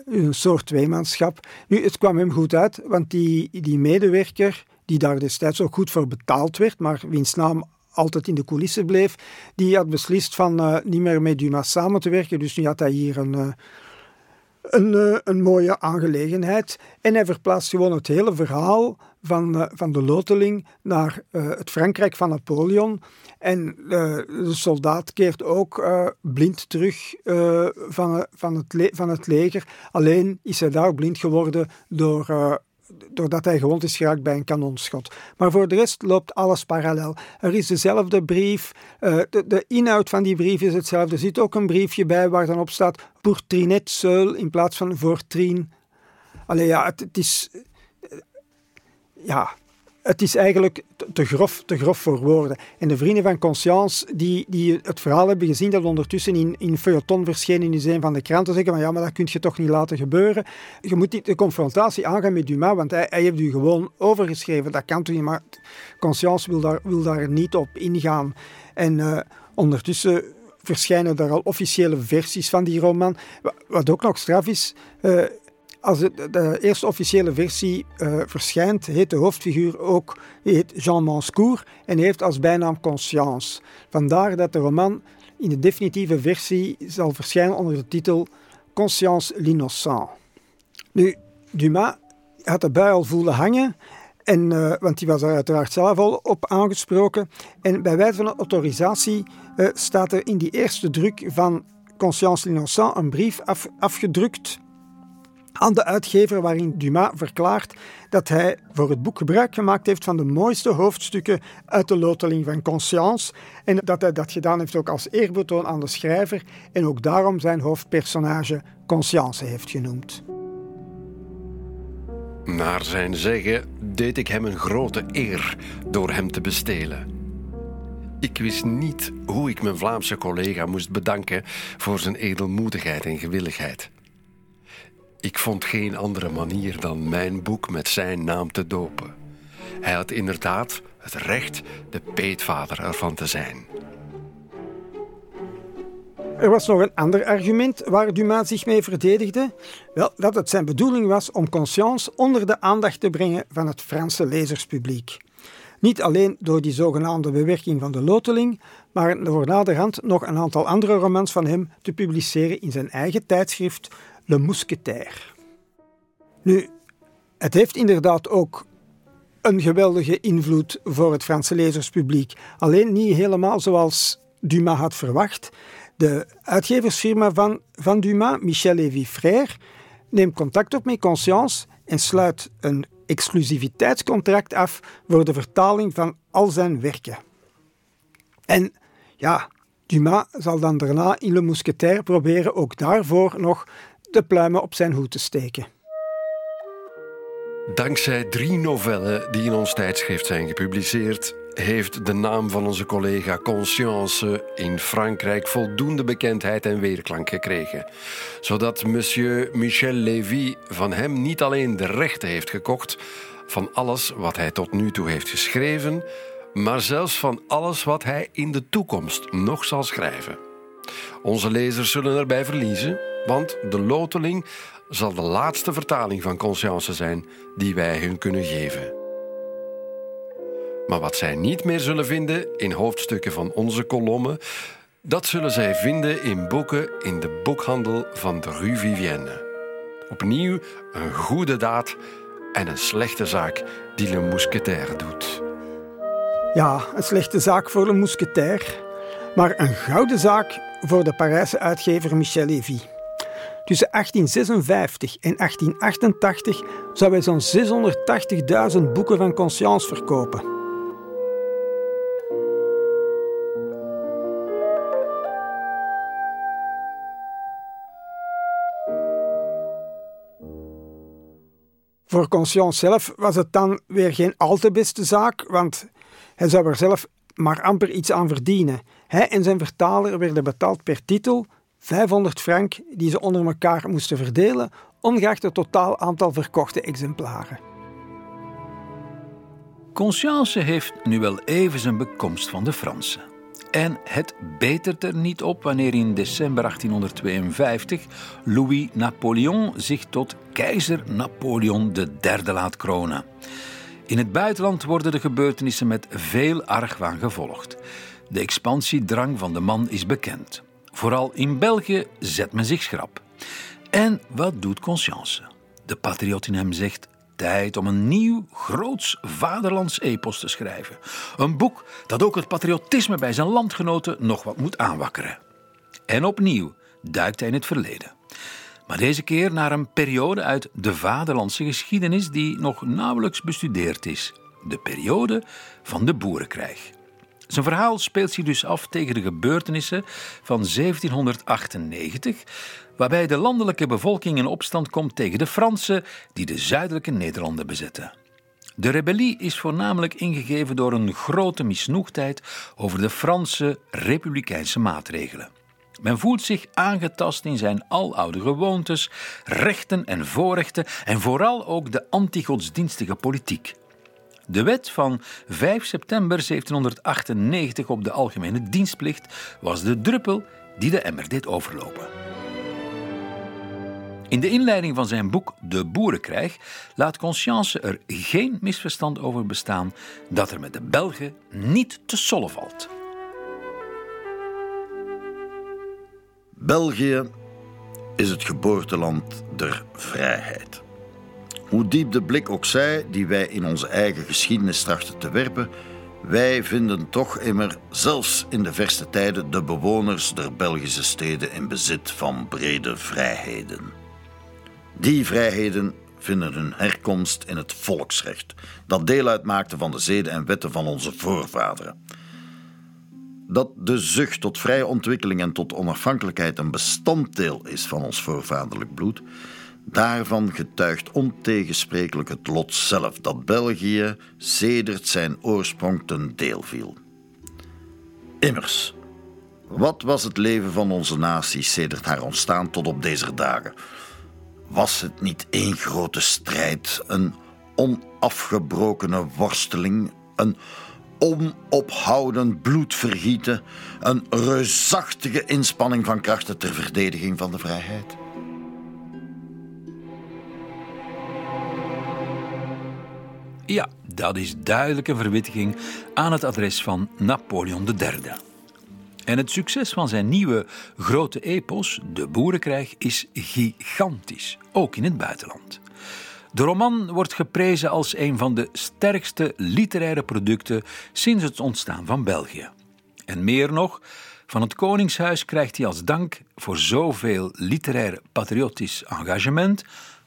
[SPEAKER 4] Een soort tweemanschap. Nu, het kwam hem goed uit, want die, die medewerker die daar destijds ook goed voor betaald werd, maar wiens naam altijd in de coulissen bleef, die had beslist van uh, niet meer met Dumas samen te werken. Dus nu had hij hier een, uh, een, uh, een mooie aangelegenheid. En hij verplaatst gewoon het hele verhaal van, van de loteling naar het Frankrijk van Napoleon. En de soldaat keert ook blind terug van, van, het van het leger. Alleen is hij daar blind geworden door doordat hij gewond is geraakt bij een kanonschot. Maar voor de rest loopt alles parallel. Er is dezelfde brief, uh, de, de, inhoud van die brief is hetzelfde. Er zit ook een briefje bij waar dan op staat pour Trinet seul in plaats van voor Trien. Allee, ja, het, is... Uh, ja, het is eigenlijk te grof, te grof voor woorden. En de vrienden van Conscience, die, die het verhaal hebben gezien dat ondertussen in, in feuilleton verschenen is een van de kranten, zeggen van ja, maar dat kun je toch niet laten gebeuren. Je moet de confrontatie aangaan met Dumas, want hij, hij heeft u gewoon overgeschreven. Dat kan toch niet, maar Conscience wil daar, wil daar niet op ingaan. En uh, ondertussen verschijnen er al officiële versies van die roman. Wat ook nog straf is, uh, als de, eerste officiële versie uh, verschijnt, heet de hoofdfiguur ook heet Jean Manscourt en heeft als bijnaam Conscience. Vandaar dat de roman in de definitieve versie zal verschijnen onder de titel Conscience l'innocent. Nu, Dumas had de bui al voelen hangen, en, uh, want die was er uiteraard zelf al op aangesproken. En bij wijze van autorisatie uh, staat er in die eerste druk van Conscience l'innocent een brief af, afgedrukt aan de uitgever waarin Dumas verklaart dat hij voor het boek gebruik gemaakt heeft van de mooiste hoofdstukken uit de loteling van Conscience en dat hij dat gedaan heeft ook als eerbetoon aan de schrijver en ook daarom zijn hoofdpersonage Conscience heeft genoemd.
[SPEAKER 6] Naar zijn zeggen deed ik hem een grote eer door hem te bestelen. Ik wist niet hoe ik mijn Vlaamse collega moest bedanken voor zijn edelmoedigheid en gewilligheid. Ik vond geen andere manier dan mijn boek met zijn naam te dopen. Hij had inderdaad het recht de peetvader ervan te zijn.
[SPEAKER 4] Er was nog een ander argument waar Dumas zich mee verdedigde. Wel, dat het zijn bedoeling was om Conscience onder de aandacht te brengen van het Franse lezerspubliek. Niet alleen door die zogenaamde bewerking van de loteling, maar door naderhand nog een aantal andere romans van hem te publiceren in zijn eigen tijdschrift Le Mousquetaire. Nu, het heeft inderdaad ook een geweldige invloed voor het Franse lezerspubliek. Alleen niet helemaal zoals Dumas had verwacht. De uitgeversfirma van, van Dumas, Michel Lévy Frère, neemt contact op met Conscience en sluit een exclusiviteitscontract af voor de vertaling van al zijn werken. En ja, Dumas zal dan daarna in Le Mousquetaire proberen ook daarvoor nog de pluimen op zijn hoed te steken.
[SPEAKER 6] Dankzij drie novellen die in ons tijdschrift zijn gepubliceerd, heeft de naam van onze collega Conscience in Frankrijk voldoende bekendheid en weerklank gekregen. Zodat monsieur Michel Lévy van hem niet alleen de rechten heeft gekocht van alles wat hij tot nu toe heeft geschreven, maar zelfs van alles wat hij in de toekomst nog zal schrijven. Onze lezers zullen erbij verliezen, want de loteling zal de laatste vertaling van Conscience zijn die wij hun kunnen geven. Maar wat zij niet meer zullen vinden in hoofdstukken van onze kolommen, dat zullen zij vinden in boeken in de boekhandel van de Rue Vivienne. Opnieuw een goede daad en een slechte zaak die Le Mousquetaire doet.
[SPEAKER 4] Ja, een slechte zaak voor Le Mousquetaire, maar een gouden zaak voor de Parijse uitgever Michel Lévy. Tussen 1856 en 1888 zou hij zo'n 680.000 boeken van Conscience verkopen. Voor Conscience zelf was het dan weer geen al te beste zaak, want hij zou er zelf maar amper iets aan verdienen. Hij en zijn vertaler werden betaald per titel 500 frank die ze onder elkaar moesten verdelen, ongeacht het totaal aantal verkochte exemplaren.
[SPEAKER 2] Conscience heeft nu wel even zijn bekomst van de Fransen. En het betert er niet op wanneer in december 1852 Louis Napoleon zich tot keizer Napoleon III laat kronen. In het buitenland worden de gebeurtenissen met veel argwaan gevolgd. De expansiedrang van de man is bekend. Vooral in België zet men zich schrap. En wat doet Conscience? De patriot in hem zegt: tijd om een nieuw, groots vaderlands epos te schrijven. Een boek dat ook het patriotisme bij zijn landgenoten nog wat moet aanwakkeren. En opnieuw duikt hij in het verleden. Maar deze keer naar een periode uit de vaderlandse geschiedenis die nog nauwelijks bestudeerd is. De periode van de boerenkrijg. Zijn verhaal speelt zich dus af tegen de gebeurtenissen van 1798, waarbij de landelijke bevolking in opstand komt tegen de Fransen die de zuidelijke Nederlanden bezetten. De rebellie is voornamelijk ingegeven door een grote misnoegdheid over de Franse republikeinse maatregelen. Men voelt zich aangetast in zijn aloude gewoontes, rechten en voorrechten en vooral ook de antigodsdienstige politiek. De wet van 5 september 1798 op de algemene dienstplicht was de druppel die de emmer deed overlopen. In de inleiding van zijn boek De Boerenkrijg laat Conscience er geen misverstand over bestaan dat er met de Belgen niet te sollen valt.
[SPEAKER 3] België is het geboorteland der vrijheid. Hoe diep de blik ook zij die wij in onze eigen geschiedenis trachten te werpen, wij vinden toch immer, zelfs in de verste tijden, de bewoners der Belgische steden in bezit van brede vrijheden. Die vrijheden vinden hun herkomst in het volksrecht, dat deel uitmaakte van de zeden en wetten van onze voorvaderen. Dat de zucht tot vrije ontwikkeling en tot onafhankelijkheid een bestanddeel is van ons voorvaderlijk bloed, Daarvan getuigt ontegensprekelijk het lot zelf dat België sedert zijn oorsprong ten deel viel. Immers, wat was het leven van onze natie sedert haar ontstaan tot op deze dagen? Was het niet één grote strijd, een onafgebrokene worsteling, een onophoudend bloedvergieten, een reusachtige inspanning van krachten ter verdediging van de vrijheid?
[SPEAKER 2] Ja, dat is duidelijk een verwittiging aan het adres van Napoleon III. En het succes van zijn nieuwe grote epos, De Boerenkrijg, is gigantisch, ook in het buitenland. De roman wordt geprezen als een van de sterkste literaire producten sinds het ontstaan van België. En meer nog, van het Koningshuis krijgt hij als dank voor zoveel literair patriotisch engagement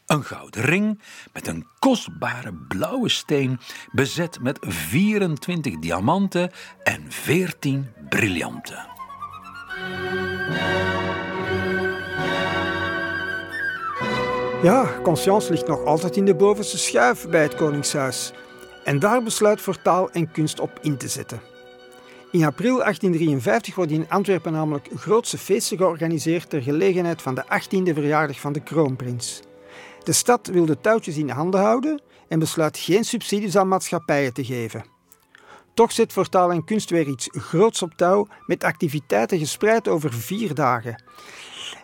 [SPEAKER 2] een gouden ring met een kostbare blauwe steen bezet met 24 diamanten en 14 briljanten.
[SPEAKER 4] Ja, Conscience ligt nog altijd in de bovenste schuif bij het Koningshuis. En daar besluit voor taal en kunst op in te zetten. In april 1853 worden in Antwerpen namelijk grootse feesten georganiseerd ter gelegenheid van de 18e verjaardag van de kroonprins. De stad wil de touwtjes in handen houden en besluit geen subsidies aan maatschappijen te geven. Toch zet voor taal en kunst weer iets groots op touw met activiteiten gespreid over vier dagen.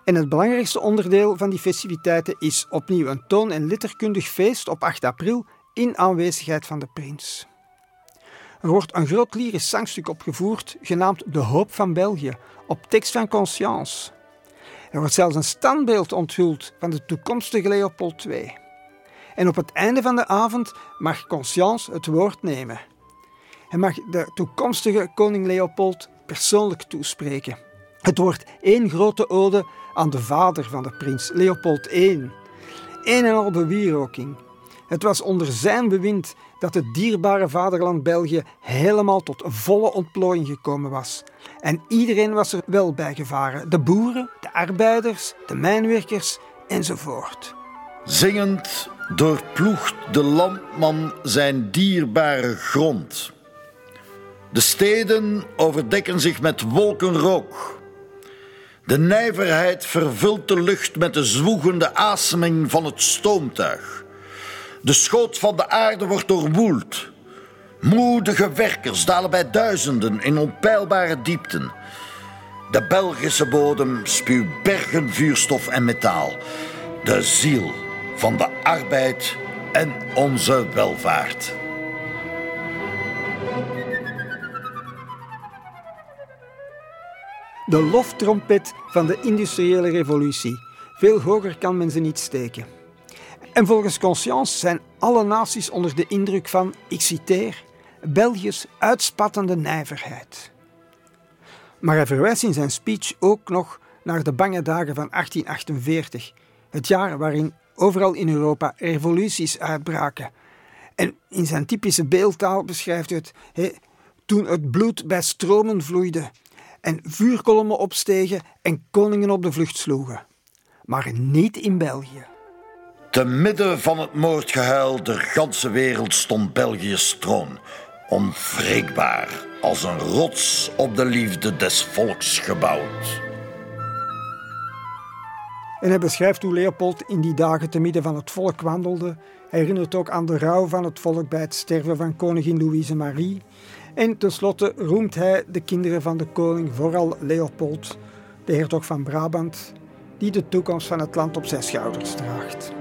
[SPEAKER 4] En het belangrijkste onderdeel van die festiviteiten is opnieuw een toon- en letterkundig feest op 8 april in aanwezigheid van de prins. Er wordt een groot lyrisch zangstuk opgevoerd genaamd De Hoop van België op tekst van Conscience. Er wordt zelfs een standbeeld onthuld van de toekomstige Leopold II. En op het einde van de avond mag Conscience het woord nemen. Hij mag de toekomstige koning Leopold persoonlijk toespreken. Het wordt één grote ode aan de vader van de prins, Leopold I. Een en al bewieroking. Het was onder zijn bewind dat het dierbare vaderland België helemaal tot volle ontplooiing gekomen was. En iedereen was er wel bij gevaren: de boeren, de arbeiders, de mijnwerkers enzovoort.
[SPEAKER 3] Zingend doorploegt de landman zijn dierbare grond. De steden overdekken zich met wolkenrook. De nijverheid vervult de lucht met de zwoegende aseming van het stoomtuig. De schoot van de aarde wordt doorwoeld. Moedige werkers dalen bij duizenden in onpeilbare diepten. De Belgische bodem spuwt bergen vuurstof en metaal. De ziel van de arbeid en onze welvaart.
[SPEAKER 4] De loftrompet van de industriële revolutie. Veel hoger kan men ze niet steken. En volgens Conscience zijn alle naties onder de indruk van, ik citeer, België's uitspattende nijverheid. Maar hij verwijst in zijn speech ook nog naar de bange dagen van 1848, het jaar waarin overal in Europa revoluties uitbraken. En in zijn typische beeldtaal beschrijft hij het toen het bloed bij stromen vloeide en vuurkolommen opstegen en koningen op de vlucht sloegen. Maar niet in België.
[SPEAKER 3] Te midden van het moordgehuil der ganse wereld stond België's troon, onwrikbaar als een rots op de liefde des volks gebouwd.
[SPEAKER 4] En hij beschrijft hoe Leopold in die dagen te midden van het volk wandelde. Hij herinnert ook aan de rouw van het volk bij het sterven van koningin Louise Marie. En tenslotte roemt hij de kinderen van de koning, vooral Leopold, de hertog van Brabant, die de toekomst van het land op zijn schouders draagt.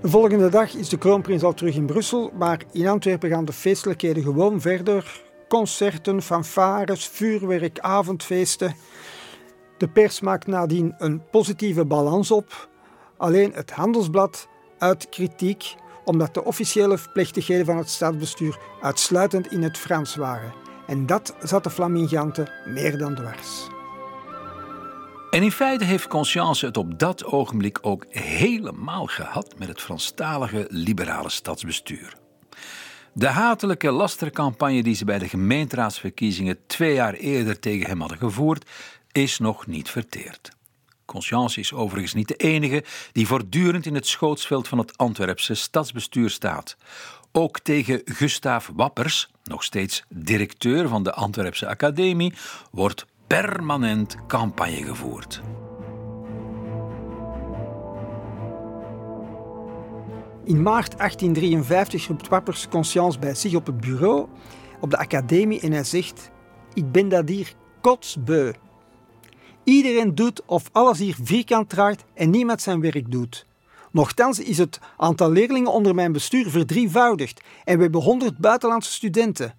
[SPEAKER 4] De volgende dag is de kroonprins al terug in Brussel, maar in Antwerpen gaan de feestelijkheden gewoon verder. Concerten, fanfares, vuurwerk, avondfeesten. De pers maakt nadien een positieve balans op. Alleen het handelsblad uit kritiek omdat de officiële plechtigheden van het staatsbestuur uitsluitend in het Frans waren. En dat zat de Flaminganten meer dan dwars.
[SPEAKER 2] En in feite heeft Conscience het op dat ogenblik ook helemaal gehad met het Franstalige liberale stadsbestuur. De hatelijke lastercampagne die ze bij de gemeenteraadsverkiezingen twee jaar eerder tegen hem hadden gevoerd, is nog niet verteerd. Conscience is overigens niet de enige die voortdurend in het schootsveld van het Antwerpse stadsbestuur staat. Ook tegen Gustaaf Wappers, nog steeds directeur van de Antwerpse Academie, wordt permanent campagne gevoerd.
[SPEAKER 4] In maart 1853 roept Wappers Conscience bij zich op het bureau op de academie en hij zegt: Ik ben dat hier kotsbeu. Iedereen doet of alles hier vierkant draait en niemand zijn werk doet. Nochtans is het aantal leerlingen onder mijn bestuur verdrievoudigd en we hebben 100 buitenlandse studenten.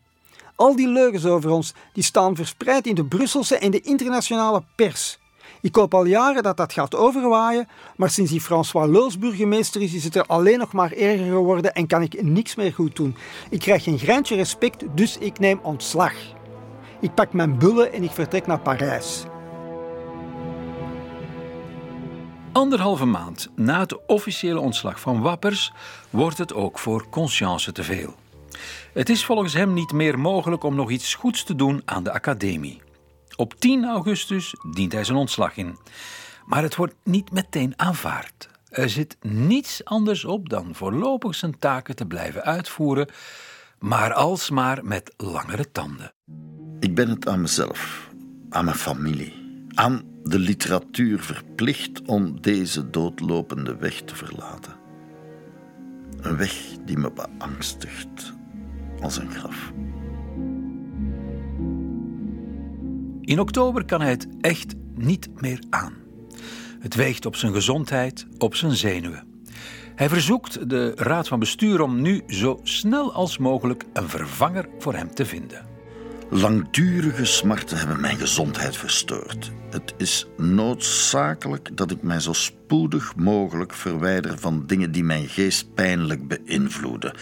[SPEAKER 4] Al die leugens over ons die staan verspreid in de Brusselse en de internationale pers. Ik hoop al jaren dat dat gaat overwaaien, maar sinds die François Leuls burgemeester is, is het er alleen nog maar erger geworden en kan ik niks meer goed doen. Ik krijg geen greintje respect, dus ik neem ontslag. Ik pak mijn bullen en ik vertrek naar Parijs.
[SPEAKER 2] Anderhalve maand na het officiële ontslag van Wappers wordt het ook voor Conscience te veel. Het is volgens hem niet meer mogelijk om nog iets goeds te doen aan de academie. Op 10 augustus dient hij zijn ontslag in. Maar het wordt niet meteen aanvaard. Er zit niets anders op dan voorlopig zijn taken te blijven uitvoeren, maar alsmaar met langere tanden.
[SPEAKER 3] Ik ben het aan mezelf, aan mijn familie, aan de literatuur verplicht om deze doodlopende weg te verlaten. Een weg die me beangstigt als een graf.
[SPEAKER 2] In oktober kan hij het echt niet meer aan. Het weegt op zijn gezondheid, op zijn zenuwen. Hij verzoekt de raad van bestuur om nu zo snel als mogelijk een vervanger voor hem te vinden.
[SPEAKER 3] Langdurige smarten hebben mijn gezondheid verstoord. Het is noodzakelijk dat ik mij zo spoedig mogelijk verwijder van dingen die mijn geest pijnlijk beïnvloeden.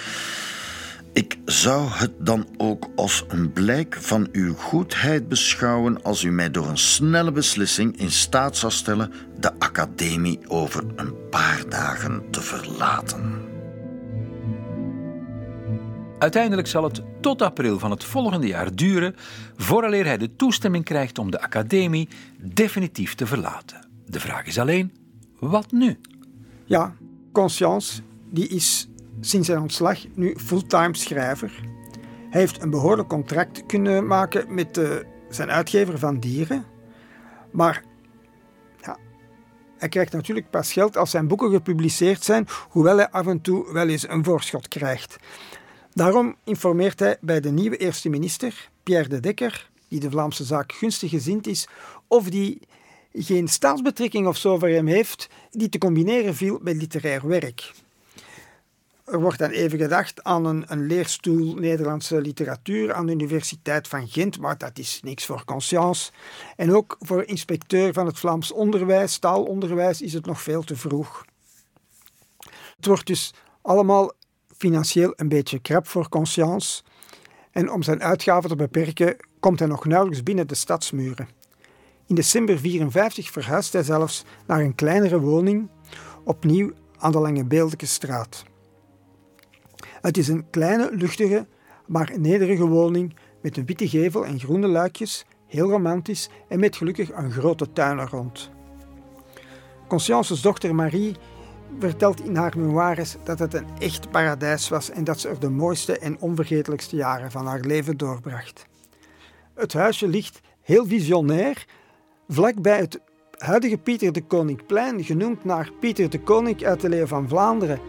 [SPEAKER 3] Ik zou het dan ook als een blijk van uw goedheid beschouwen als u mij door een snelle beslissing in staat zou stellen de academie over een paar dagen te verlaten.
[SPEAKER 2] Uiteindelijk zal het tot april van het volgende jaar duren vooraleer hij de toestemming krijgt om de academie definitief te verlaten. De vraag is alleen, wat nu?
[SPEAKER 4] Ja, Conscience die is sinds zijn ontslag nu fulltime schrijver. Hij heeft een behoorlijk contract kunnen maken met de zijn uitgever van dieren. Maar ja, hij krijgt natuurlijk pas geld als zijn boeken gepubliceerd zijn, hoewel hij af en toe wel eens een voorschot krijgt. Daarom informeert hij bij de nieuwe eerste minister, Pierre de Dekker, die de Vlaamse zaak gunstig gezind is, of die geen staatsbetrekking of zo voor hem heeft die te combineren viel met literair werk. Er wordt dan even gedacht aan een, een, leerstoel Nederlandse literatuur aan de Universiteit van Gent, maar dat is niks voor conscience. En ook voor inspecteur van het Vlaams onderwijs, taalonderwijs, is het nog veel te vroeg. Het wordt dus allemaal financieel een beetje krap voor conscience. En om zijn uitgaven te beperken, komt hij nog nauwelijks binnen de stadsmuren. In december 1954 verhuist hij zelfs naar een kleinere woning, opnieuw aan de Lange Beeldeke straat. Het is een kleine, luchtige, maar nederige woning met een witte gevel en groene luikjes, heel romantisch en met gelukkig een grote tuin er rond. Conscience's dochter Marie vertelt in haar memoires dat het een echt paradijs was en dat ze er de mooiste en onvergetelijkste jaren van haar leven doorbracht. Het huisje ligt heel visionair, vlakbij het huidige Pieter de Koninkplein, genoemd naar Pieter de Koning uit de Leeuw van Vlaanderen.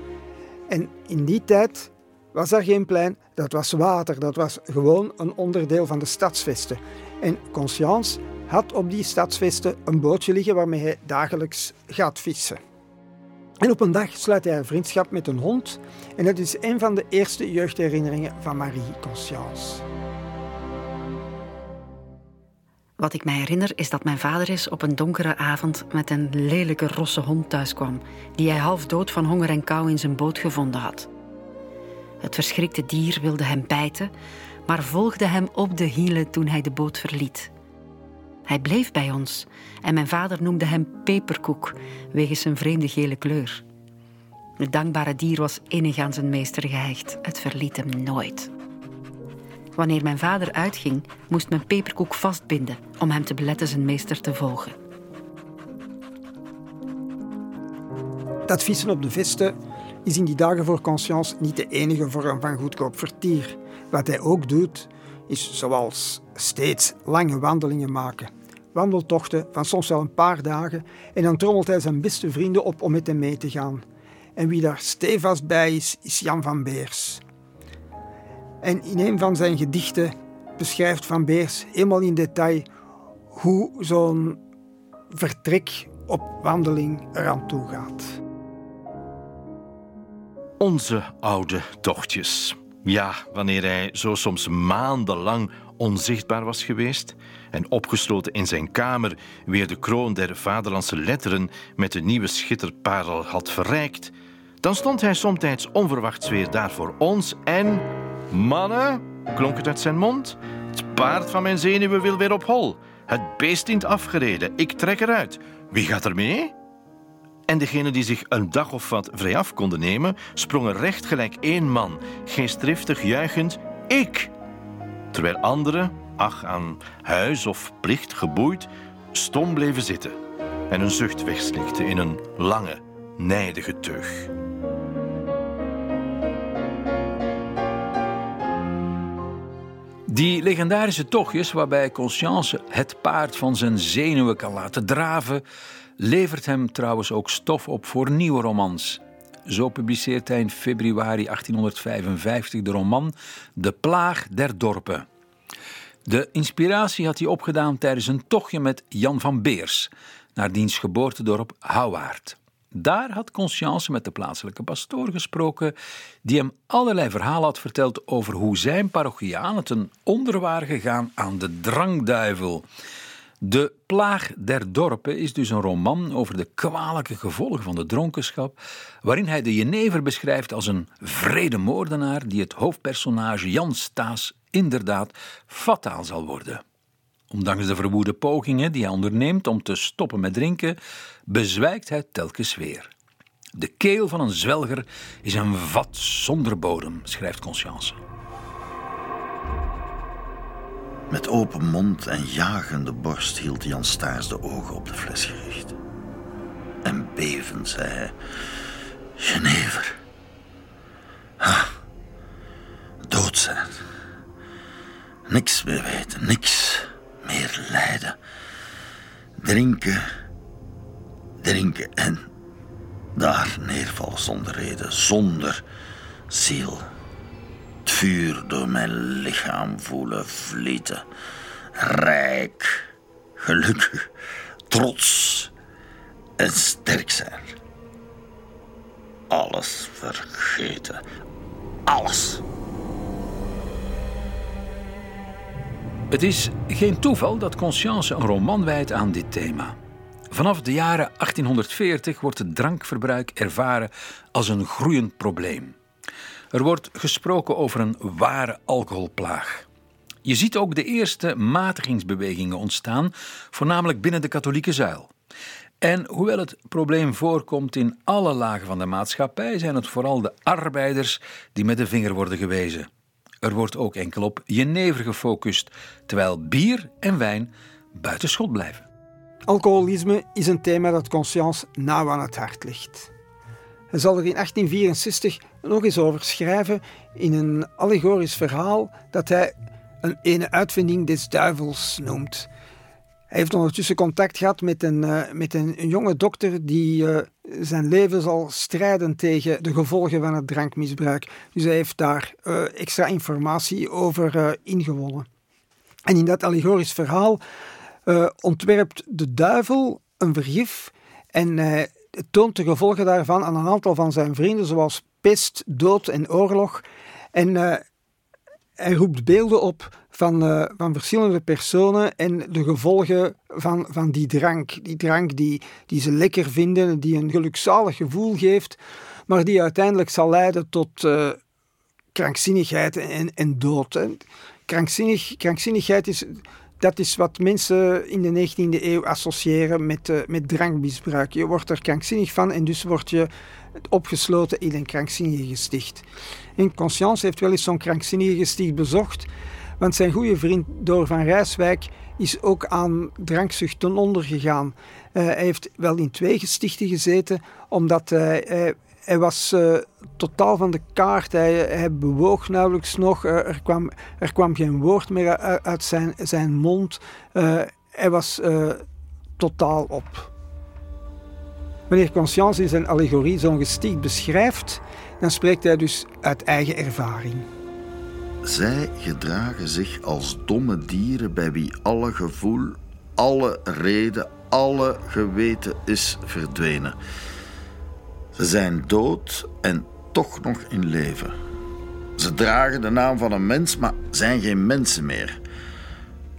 [SPEAKER 4] En in die tijd was er geen plein, dat was water, dat was gewoon een onderdeel van de stadsvesten. En Conscience had op die stadsvesten een bootje liggen waarmee hij dagelijks gaat vissen. En op een dag sluit hij een vriendschap met een hond en dat is een van de eerste jeugdherinneringen van Marie Conscience.
[SPEAKER 8] Wat ik mij herinner is dat mijn vader eens op een donkere avond met een lelijke rosse hond thuiskwam, die hij half dood van honger en kou in zijn boot gevonden had. Het verschrikte dier wilde hem bijten, maar volgde hem op de hielen toen hij de boot verliet. Hij bleef bij ons en mijn vader noemde hem Peperkoek wegens zijn vreemde gele kleur. Het dankbare dier was innig aan zijn meester gehecht. Het verliet hem nooit. Wanneer mijn vader uitging, moest men Peperkoek vastbinden om hem te beletten zijn meester te volgen.
[SPEAKER 4] Dat vissen op de vesten is in die dagen voor Conscience niet de enige vorm van goedkoop vertier. Wat hij ook doet, is zoals steeds lange wandelingen maken. Wandeltochten van soms wel een paar dagen en dan trommelt hij zijn beste vrienden op om met hem mee te gaan. En wie daar stevast bij is, is Jan van Beers. En in een van zijn gedichten beschrijft Van Beers helemaal in detail hoe zo'n vertrek op wandeling eraan toe gaat.
[SPEAKER 5] Onze oude tochtjes. Ja, wanneer hij zo soms maandenlang onzichtbaar was geweest en opgesloten in zijn kamer weer de kroon der vaderlandse letteren met de nieuwe schitterparel had verrijkt, dan stond hij somtijds onverwachts weer daar voor ons en... Mannen, klonk het uit zijn mond, het paard van mijn zenuwen wil weer op hol. Het beest dient afgereden, ik trek eruit. Wie gaat er mee? En degenen die zich een dag of wat vrijaf konden nemen, sprongen recht gelijk één man, geestdriftig juichend: Ik! Terwijl anderen, ach aan huis of plicht geboeid, stom bleven zitten en een zucht wegslikten in een lange, nijdige teug.
[SPEAKER 2] Die legendarische tochtjes waarbij Conscience het paard van zijn zenuwen kan laten draven, levert hem trouwens ook stof op voor nieuwe romans. Zo publiceert hij in februari 1855 de roman De Plaag der Dorpen. De inspiratie had hij opgedaan tijdens een tochtje met Jan van Beers naar diens geboortedorp Houwaard. Daar had Conscience met de plaatselijke pastoor gesproken, die hem allerlei verhalen had verteld over hoe zijn parochianen ten onder waren gegaan aan de drangduivel. De Plaag der Dorpen is dus een roman over de kwalijke gevolgen van de dronkenschap, waarin hij de Jenever beschrijft als een vrede moordenaar die het hoofdpersonage Jan Staes inderdaad fataal zal worden. Ondanks de verwoede pogingen die hij onderneemt om te stoppen met drinken, bezwijkt hij telkens weer. De keel van een zwelger is een vat zonder bodem, schrijft Conscience.
[SPEAKER 3] Met open mond en jagende borst hield Jan Staars de ogen op de fles gericht. En bevend zei hij: Genever. Ha, dood zijn. Niks meer weten, niks meer lijden. Drinken, drinken en daar neervallen zonder reden, zonder ziel. Vuur door mijn lichaam voelen vlieten. Rijk, gelukkig, trots en sterk zijn. Alles vergeten. Alles.
[SPEAKER 2] Het is geen toeval dat Conscience een roman wijdt aan dit thema. Vanaf de jaren 1840 wordt het drankverbruik ervaren als een groeiend probleem. Er wordt gesproken over een ware alcoholplaag. Je ziet ook de eerste matigingsbewegingen ontstaan, voornamelijk binnen de katholieke zuil. En hoewel het probleem voorkomt in alle lagen van de maatschappij, zijn het vooral de arbeiders die met de vinger worden gewezen. Er wordt ook enkel op jenever gefocust, terwijl bier en wijn buiten schot blijven.
[SPEAKER 4] Alcoholisme is een thema dat Conscience nauw aan het hart ligt. Hij zal er in 1864 nog eens over schrijven in een allegorisch verhaal dat hij een ene uitvinding des duivels noemt. Hij heeft ondertussen contact gehad met een, uh, met een, jonge dokter die uh, zijn leven zal strijden tegen de gevolgen van het drankmisbruik. Dus hij heeft daar uh, extra informatie over ingewonnen. En in dat allegorisch verhaal ontwerpt de duivel een vergif en toont de gevolgen daarvan aan een aantal van zijn vrienden, zoals dood en oorlog. En hij roept beelden op van, uh, van verschillende personen en de gevolgen van, van die drank. Die drank die, die ze lekker vinden, die een gelukzalig gevoel geeft, maar die uiteindelijk zal leiden tot uh, krankzinnigheid en, en dood. Krankzinnig, krankzinnigheid is, dat is wat mensen in de 19e eeuw associëren met, met drankmisbruik. Je wordt er krankzinnig van en dus word je opgesloten in een krankzinnige gesticht. En Conscience heeft wel eens zo'n krankzinnige gesticht bezocht, want zijn goede vriend Door van Rijswijk is ook aan drankzucht ten onder gegaan. Uh, hij heeft wel in twee gestichten gezeten, omdat hij, hij, hij was uh, totaal van de kaart. Hij, bewoog nauwelijks nog. Er, kwam, er kwam geen woord meer uit zijn, zijn mond. hij was totaal op. Wanneer Conscience in zijn allegorie zo'n gesticht beschrijft, dan spreekt hij dus uit eigen ervaring.
[SPEAKER 3] Zij gedragen zich als domme dieren bij wie alle gevoel, alle reden, alle geweten is verdwenen. Ze zijn dood en toch nog in leven. Ze dragen de naam van een mens, maar zijn geen mensen meer.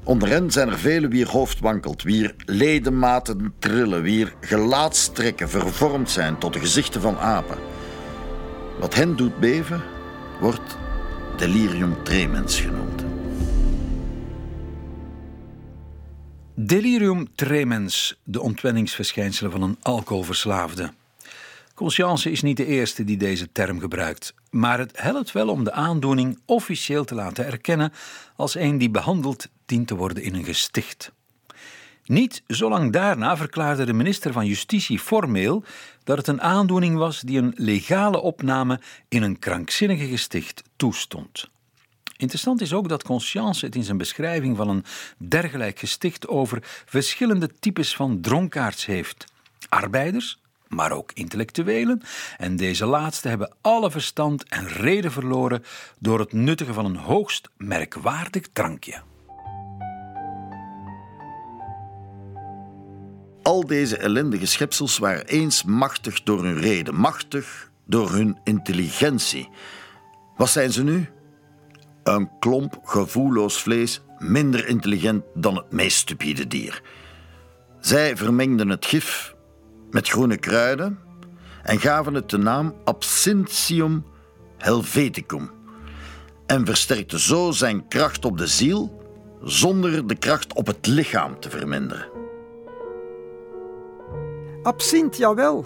[SPEAKER 3] Onder hen zijn er velen wier hoofd wankelt, wier ledematen trillen, wier gelaatstrekken vervormd zijn tot de gezichten van apen. Wat hen doet beven, wordt delirium tremens genoemd.
[SPEAKER 2] Delirium tremens, de ontwenningsverschijnselen van een alcoholverslaafde. Conscience is niet de eerste die deze term gebruikt, maar het helpt wel om de aandoening officieel te laten erkennen als een die behandeld dient te worden in een gesticht. Niet zolang daarna verklaarde de minister van Justitie formeel dat het een aandoening was die een legale opname in een krankzinnige gesticht toestond. Interessant is ook dat Conscience het in zijn beschrijving van een dergelijk gesticht over verschillende types van dronkaards heeft: arbeiders, maar ook intellectuelen, en deze laatste hebben alle verstand en reden verloren door het nuttigen van een hoogst merkwaardig drankje.
[SPEAKER 3] Al deze ellendige schepsels waren eens machtig door hun reden, machtig door hun intelligentie. Wat zijn ze nu? Een klomp gevoelloos vlees, minder intelligent dan het meest stupide dier. Zij vermengden het gif met groene kruiden en gaven het de naam Absinthium helveticum en versterkte zo zijn kracht op de ziel zonder de kracht op het lichaam te verminderen.
[SPEAKER 4] Absint, jawel.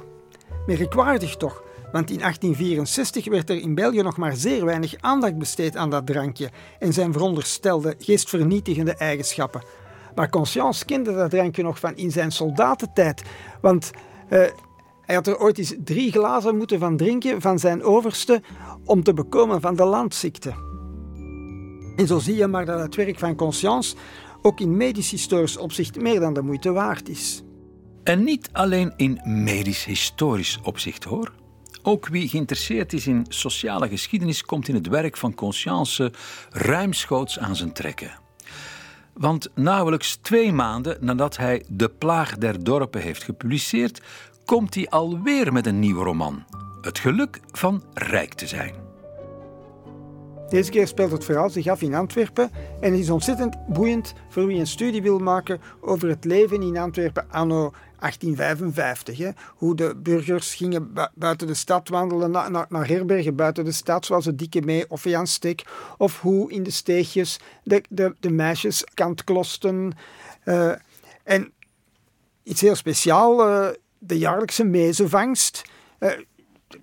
[SPEAKER 4] Merkwaardig toch, want in 1864 werd er in België nog maar zeer weinig aandacht besteed aan dat drankje en zijn veronderstelde geestvernietigende eigenschappen. Maar Conscience kende dat drankje nog van in zijn soldatentijd, want uh, hij had er ooit eens drie glazen moeten van drinken van zijn overste om te bekomen van de landziekte. En zo zie je maar dat het werk van Conscience ook in medisch-historisch opzicht meer dan de moeite waard is.
[SPEAKER 2] En niet alleen in medisch-historisch opzicht hoor. Ook wie geïnteresseerd is in sociale geschiedenis komt in het werk van Conscience ruimschoots aan zijn trekken. Want nauwelijks twee maanden nadat hij De Plaag der Dorpen heeft gepubliceerd, komt hij alweer met een nieuwe roman. Het geluk van rijk te zijn.
[SPEAKER 4] Deze keer speelt het verhaal zich af in Antwerpen en is ontzettend boeiend voor wie een studie wil maken over het leven in Antwerpen anno 1855. Hè. Hoe de burgers gingen buiten de stad wandelen, naar, naar herbergen buiten de stad, zoals de Dikke Mee of Jan Stek. Of hoe in de steegjes de, de, de meisjes kantklosten. Uh, en iets heel speciaals, uh, de jaarlijkse mezenvangst. Uh,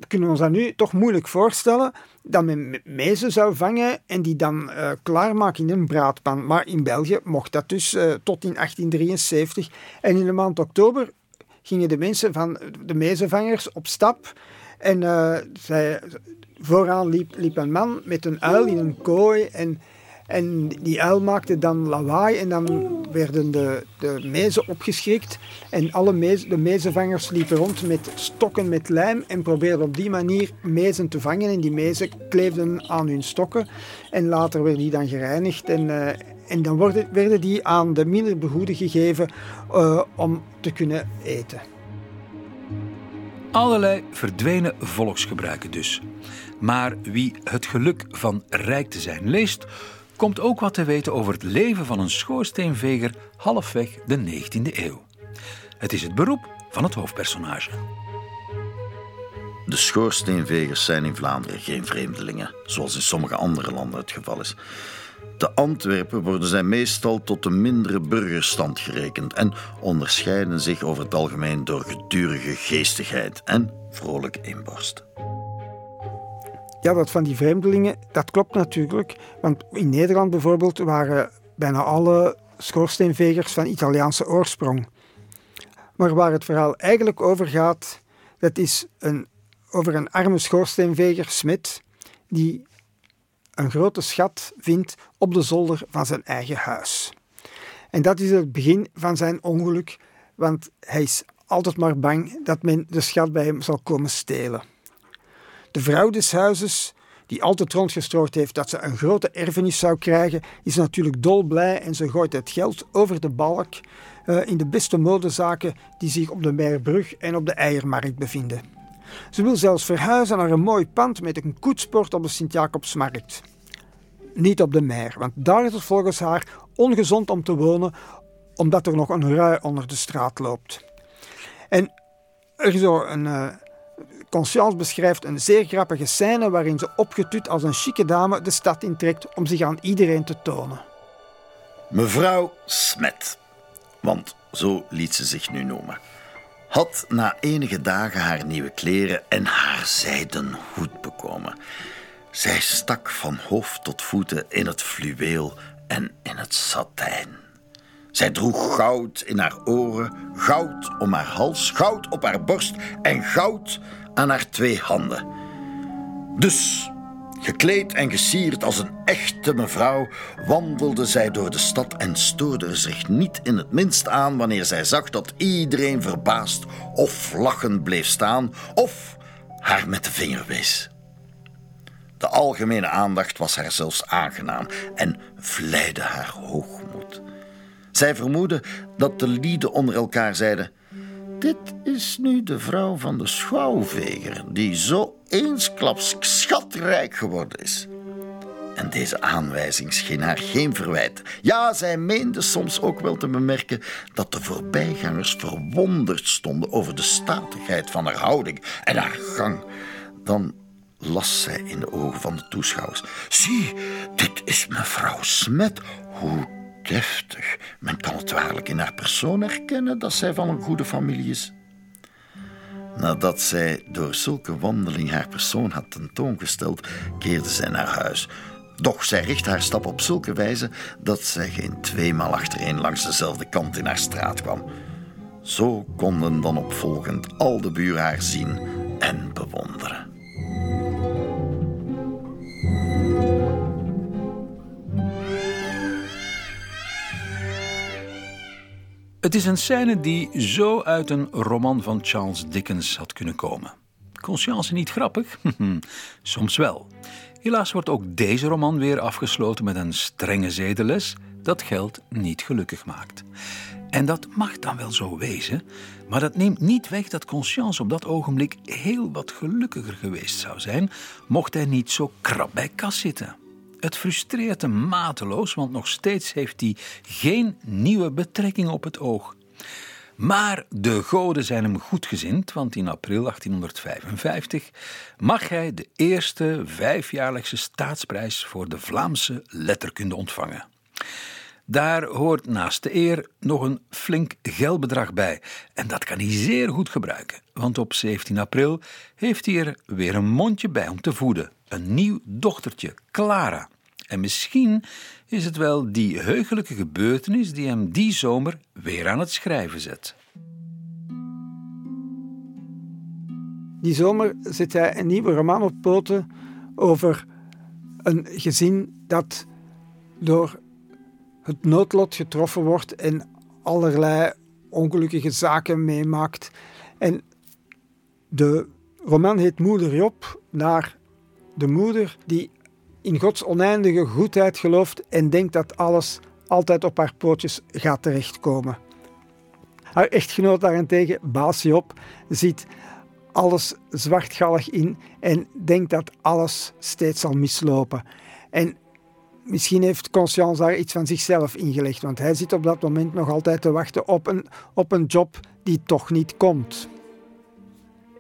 [SPEAKER 4] we ons dat nu toch moeilijk voorstellen, dat men mezen zou vangen en die dan uh, klaarmaken in een braadpan. Maar in België mocht dat dus uh, tot in 1873. En in de maand oktober gingen de mensen van de mezenvangers op stap. En uh, zij, vooraan liep, liep een man met een uil in een kooi en en die uil maakte dan lawaai en dan werden de, de mezen opgeschrikt. En alle mezen, de mezenvangers liepen rond met stokken met lijm en probeerden op die manier mezen te vangen. En die mezen kleefden aan hun stokken. En later werden die dan gereinigd en, uh, en dan worden, werden die aan de minder behoeden gegeven uh, om te kunnen eten.
[SPEAKER 2] Allerlei verdwenen volksgebruiken dus. Maar wie het geluk van rijk te zijn leest, komt ook wat te weten over het leven van een schoorsteenveger halfweg de 19e eeuw. Het is het beroep van het hoofdpersonage.
[SPEAKER 3] De schoorsteenvegers zijn in Vlaanderen geen vreemdelingen, zoals in sommige andere landen het geval is. Te Antwerpen worden zij meestal tot de mindere burgerstand gerekend en onderscheiden zich over het algemeen door gedurige geestigheid en vrolijke inborst.
[SPEAKER 4] Ja, dat van die vreemdelingen, dat klopt natuurlijk. Want in Nederland bijvoorbeeld waren bijna alle schoorsteenvegers van Italiaanse oorsprong. Maar waar het verhaal eigenlijk over gaat, dat is een, over een arme schoorsteenveger, Smit, die een grote schat vindt op de zolder van zijn eigen huis. En dat is het begin van zijn ongeluk, want hij is altijd maar bang dat men de schat bij hem zal komen stelen. De vrouw des huizes, die altijd rondgestrooid heeft dat ze een grote erfenis zou krijgen, is natuurlijk dolblij en ze gooit het geld over de balk uh, in de beste modezaken die zich op de Meierbrug en op de Eiermarkt bevinden. Ze wil zelfs verhuizen naar een mooi pand met een koetsport op de Sint-Jacobsmarkt. Niet op de Meer, want daar is het volgens haar ongezond om te wonen, omdat er nog een rui onder de straat loopt. En er is zo een, uh, Conscience beschrijft een zeer grappige scène waarin ze opgetut als een chique dame de stad intrekt om zich aan iedereen te tonen.
[SPEAKER 3] Mevrouw Smet, want zo liet ze zich nu noemen, had na enige dagen haar nieuwe kleren en haar zijden hoed bekomen. Zij stak van hoofd tot voeten in het fluweel en in het satijn. Zij droeg goud in haar oren, goud om haar hals, goud op haar borst en goud aan haar twee handen. Dus, gekleed en gesierd als een echte mevrouw, wandelde zij door de stad en stoorde zich niet in het minst aan wanneer zij zag dat iedereen verbaasd of lachend bleef staan of haar met de vinger wees. De algemene aandacht was haar zelfs aangenaam en vleide haar hoogmoed. Zij vermoedde dat de lieden onder elkaar zeiden: dit is nu de vrouw van de schouwveger, die zo eensklaps schatrijk geworden is. En deze aanwijzing scheen haar geen verwijt. Ja, zij meende soms ook wel te bemerken dat de voorbijgangers verwonderd stonden over de statigheid van haar houding en haar gang. Dan las zij in de ogen van de toeschouwers: Zie, dit is mevrouw Smet. Hoe deftig. Men kan het waarlijk in haar persoon herkennen dat zij van een goede familie is. Nadat zij door zulke wandeling haar persoon had tentoongesteld, keerde zij naar huis. Doch zij richtte haar stap op zulke wijze dat zij geen tweemaal achtereen langs dezelfde kant in haar straat kwam. Zo konden dan opvolgend al de buren haar zien en bewonderen.
[SPEAKER 2] Het is een scène die zo uit een roman van Charles Dickens had kunnen komen. Conscience niet grappig? Soms wel. Helaas wordt ook deze roman weer afgesloten met een strenge zedenles dat geld niet gelukkig maakt. En dat mag dan wel zo wezen, maar dat neemt niet weg dat Conscience op dat ogenblik heel wat gelukkiger geweest zou zijn, mocht hij niet zo krap bij kas zitten. Het frustreert hem mateloos, want nog steeds heeft hij geen nieuwe betrekking op het oog. Maar de goden zijn hem goedgezind, want in april 1855 mag hij de eerste vijfjaarlijkse staatsprijs voor de Vlaamse letterkunde ontvangen. Daar hoort naast de eer nog een flink geldbedrag bij. En dat kan hij zeer goed gebruiken, want op 17 april heeft hij er weer een mondje bij om te voeden. Een nieuw dochtertje, Clara. En misschien is het wel die heugelijke gebeurtenis die hem die zomer weer aan het schrijven zet.
[SPEAKER 4] Die zomer zet hij een nieuwe roman op poten over een gezin dat door het noodlot getroffen wordt en allerlei ongelukkige zaken meemaakt. En de roman heet Moeder Job, naar de moeder die in Gods oneindige goedheid gelooft en denkt dat alles altijd op haar pootjes gaat terechtkomen. Haar echtgenoot daarentegen, Baas Job, ziet alles zwartgallig in en denkt dat alles steeds zal mislopen. En misschien heeft Conscience daar iets van zichzelf ingelegd, want hij zit op dat moment nog altijd te wachten op een, op een job die toch niet komt.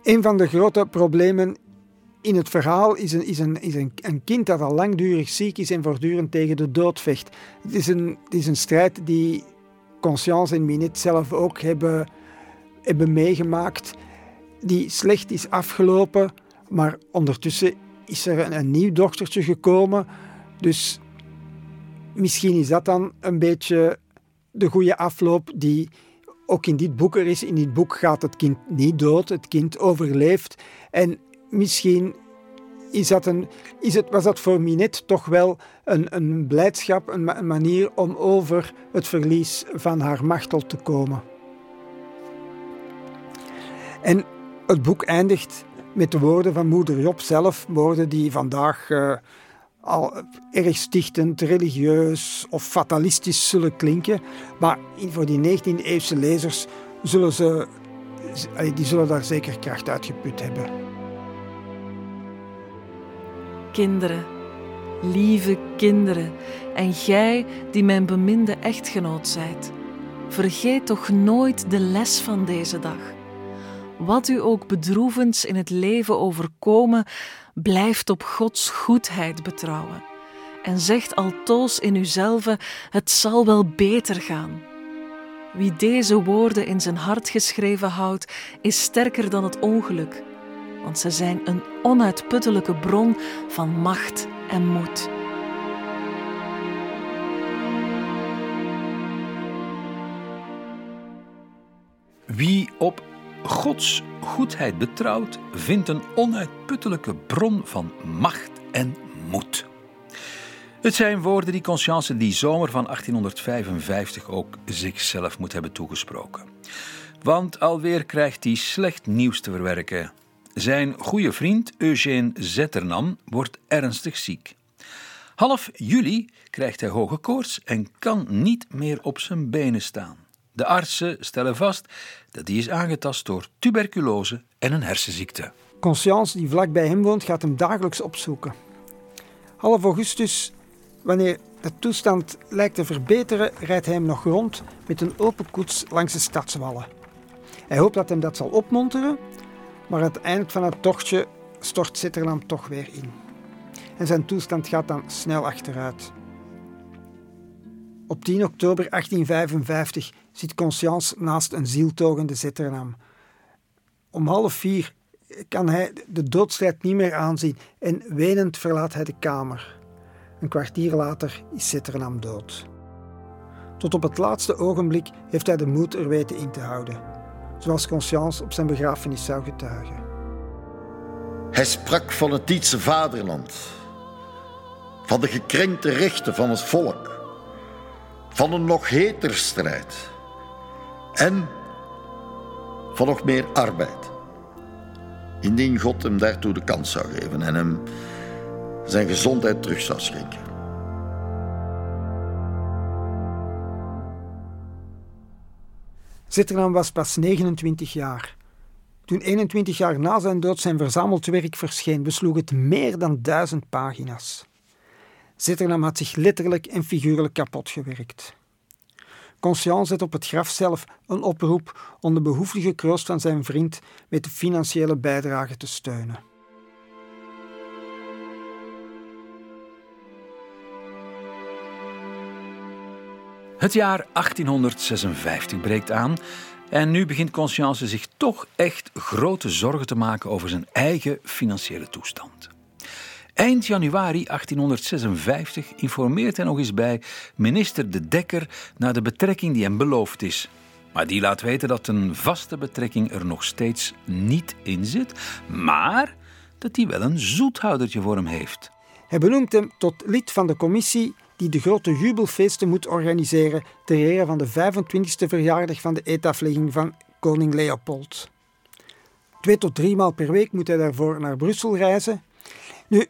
[SPEAKER 4] Een van de grote problemen in het verhaal is, een, is, een, is een, een kind dat al langdurig ziek is en voortdurend tegen de dood vecht. Het is een, het is een strijd die Conscience en Minette zelf ook hebben, hebben meegemaakt, die slecht is afgelopen, maar ondertussen is er een, een nieuw dochtertje gekomen. Dus misschien is dat dan een beetje de goede afloop die ook in dit boek er is. In dit boek gaat het kind niet dood, het kind overleeft. En misschien is dat een, is het, was dat voor Minette toch wel een, een blijdschap, een, manier om over het verlies van haar machtel te komen. En het boek eindigt met de woorden van moeder Job zelf, woorden die vandaag uh, al erg stichtend, religieus of fatalistisch zullen klinken. Maar voor die 19e-eeuwse lezers zullen ze, die zullen daar zeker kracht uit geput hebben.
[SPEAKER 9] Kinderen, lieve kinderen, en gij die mijn beminde echtgenoot zijt, vergeet toch nooit de les van deze dag. Wat u ook bedroevends in het leven overkomen, blijft op Gods goedheid betrouwen. En zegt altoos in uzelf: het zal wel beter gaan. Wie deze woorden in zijn hart geschreven houdt, is sterker dan het ongeluk, want ze zijn een onuitputtelijke bron van macht en moed.
[SPEAKER 2] Wie op Gods goedheid betrouwt, vindt een onuitputtelijke bron van macht en moed. Het zijn woorden die Conscience die zomer van 1855 ook zichzelf moet hebben toegesproken. Want alweer krijgt hij slecht nieuws te verwerken. Zijn goede vriend Eugène Zetternam wordt ernstig ziek. Half juli krijgt hij hoge koorts en kan niet meer op zijn benen staan. De artsen stellen vast dat hij is aangetast door tuberculose en een hersenziekte.
[SPEAKER 4] Conscience, die vlak bij hem woont, gaat hem dagelijks opzoeken. Half augustus, wanneer de toestand lijkt te verbeteren, rijdt hij hem nog rond met een open koets langs de stadswallen. Hij hoopt dat hem dat zal opmonteren, maar aan het eind van het tochtje stort Zitterland toch weer in. En zijn toestand gaat dan snel achteruit. Op 10 oktober 1855 zit Conscience naast een zieltogende Zetternam. Om half vier kan hij de doodstrijd niet meer aanzien en wenend verlaat hij de kamer. Een kwartier later is Zetternam dood. Tot op het laatste ogenblik heeft hij de moed er weten in te houden, zoals Conscience op zijn begrafenis zou getuigen.
[SPEAKER 3] Hij sprak van het Dietse vaderland, van de gekrenkte rechten van het volk, van een nog heter strijd En van nog meer arbeid. Indien God hem daartoe de kans zou geven en hem zijn gezondheid terug zou schenken.
[SPEAKER 4] Zitternaam was pas 29 jaar. Toen 21 jaar na zijn dood zijn verzameld werk verscheen, besloeg het meer dan duizend pagina's. Zitternaam had zich letterlijk en figuurlijk kapot gewerkt. Conscience zet op het graf zelf een oproep om de behoeftige kroost van zijn vriend met de financiële bijdrage te steunen.
[SPEAKER 2] Het jaar 1856 breekt aan en nu begint Conscience zich toch echt grote zorgen te maken over zijn eigen financiële toestand. Eind januari 1856 informeert hij nog eens bij minister De Dekker naar de betrekking die hem beloofd is. Maar die laat weten dat een vaste betrekking er nog steeds niet in zit, maar dat hij wel een zoethoudertje voor hem heeft.
[SPEAKER 4] Hij benoemt hem tot lid van de commissie die de grote jubelfeesten moet organiseren ter ere van de 25e verjaardag van de etaflegging van koning Leopold. Twee tot drie maal per week moet hij daarvoor naar Brussel reizen. Nu,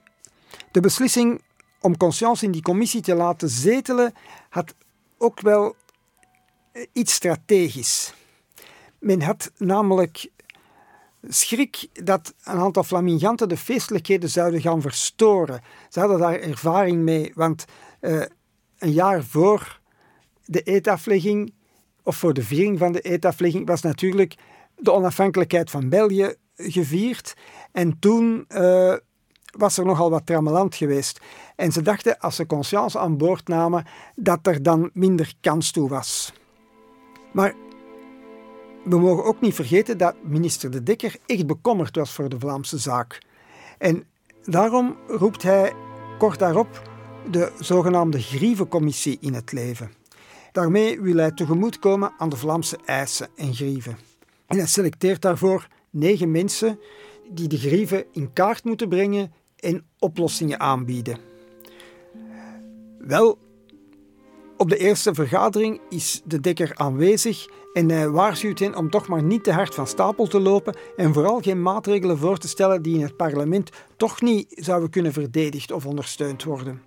[SPEAKER 4] de beslissing om Conscience in die commissie te laten zetelen had ook wel eh, iets strategisch. Men had namelijk schrik dat een aantal flaminganten de feestelijkheden zouden gaan verstoren. Ze hadden daar ervaring mee, want uh, een jaar voor de eetaflegging, of voor de viering van de eetaflegging, was natuurlijk de onafhankelijkheid van België gevierd. En toen uh, was er nogal wat trammeland geweest. En ze dachten, als ze Conscience aan boord namen, dat er dan minder kans toe was. Maar we mogen ook niet vergeten dat minister De Dekker echt bekommerd was voor de Vlaamse zaak. En daarom roept hij kort daarop de zogenaamde Grievencommissie in het leven. Daarmee wil hij tegemoetkomen aan de Vlaamse eisen en grieven. En hij selecteert daarvoor negen mensen die de grieven in kaart moeten brengen en oplossingen aanbieden. Wel, op de eerste vergadering is de dekker aanwezig en hij waarschuwt hen om toch maar niet te hard van stapel te lopen en vooral geen maatregelen voor te stellen die in het parlement toch niet zouden kunnen verdedigd of ondersteund worden.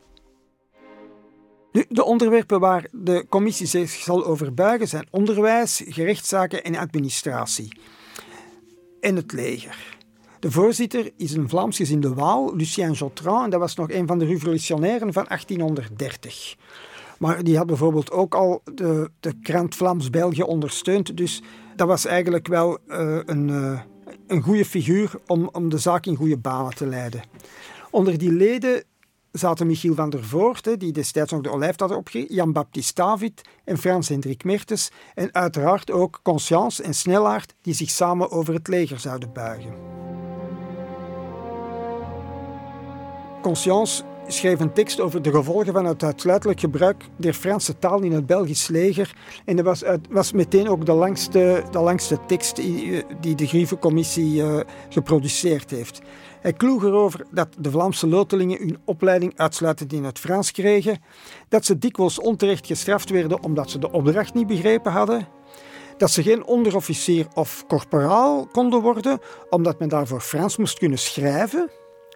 [SPEAKER 4] Nu, de onderwerpen waar de commissie zich zal over buigen zijn onderwijs, gerechtszaken en administratie. En het leger. De voorzitter is een Vlaams gezinde Waal, Lucien Jotran, en dat was nog een van de revolutionairen van 1830. Maar die had bijvoorbeeld ook al de, de krant Vlaams-België ondersteund, dus dat was eigenlijk wel uh, een, uh, een goede figuur om, om de zaak in goede banen te leiden. Onder die leden zaten Michiel van der Voort, die destijds nog de Olijf had opgericht, Jan-Baptiste David en Frans-Hendrik Mertens en uiteraard ook Conscience en Snellaert die zich samen over het leger zouden buigen. Conscience schreef een tekst over de gevolgen van het uitsluitelijk gebruik der Franse taal in het Belgisch leger. En dat was, was meteen ook de langste, de langste tekst die, die de Grievencommissie uh, geproduceerd heeft. Hij kloeg erover dat de Vlaamse lotelingen hun opleiding uitsluitend in het Frans kregen, dat ze dikwijls onterecht gestraft werden omdat ze de opdracht niet begrepen hadden, dat ze geen onderofficier of corporaal konden worden omdat men daarvoor Frans moest kunnen schrijven.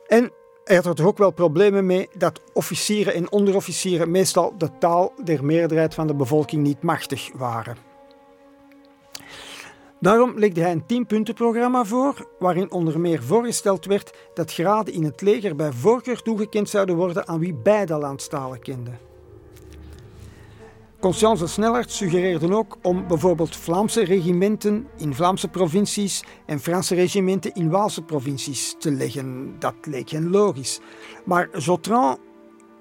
[SPEAKER 4] En hij had er ook wel problemen mee dat officieren en onderofficieren meestal de taal der meerderheid van de bevolking niet machtig waren. Daarom legde hij een tienpuntenprogramma voor, waarin onder meer voorgesteld werd dat graden in het leger bij voorkeur toegekend zouden worden aan wie beide landstalen kenden. Conscience Snellert suggereerde ook om bijvoorbeeld Vlaamse regimenten in Vlaamse provincies en Franse regimenten in Waalse provincies te leggen. Dat leek hen logisch. Maar Jotran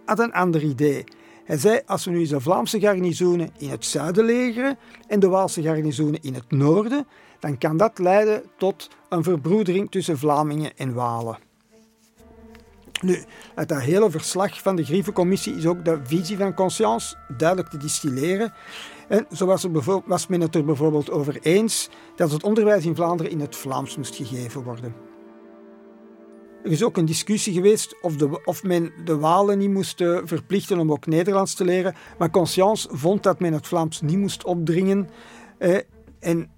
[SPEAKER 4] had een ander idee. Hij zei, als we nu de Vlaamse garnizoenen in het zuiden legeren en de Waalse garnizoenen in het noorden, dan kan dat leiden tot een verbroedering tussen Vlamingen en Walen. Nu, uit dat hele verslag van de Grievencommissie is ook de visie van Conscience duidelijk te distilleren. En zo was, was men het er bijvoorbeeld over eens dat het onderwijs in Vlaanderen in het Vlaams moest gegeven worden. Er is ook een discussie geweest of, de, of men de Walen niet moest eh, verplichten om ook Nederlands te leren, maar Conscience vond dat men het Vlaams niet moest opdringen. Eh, En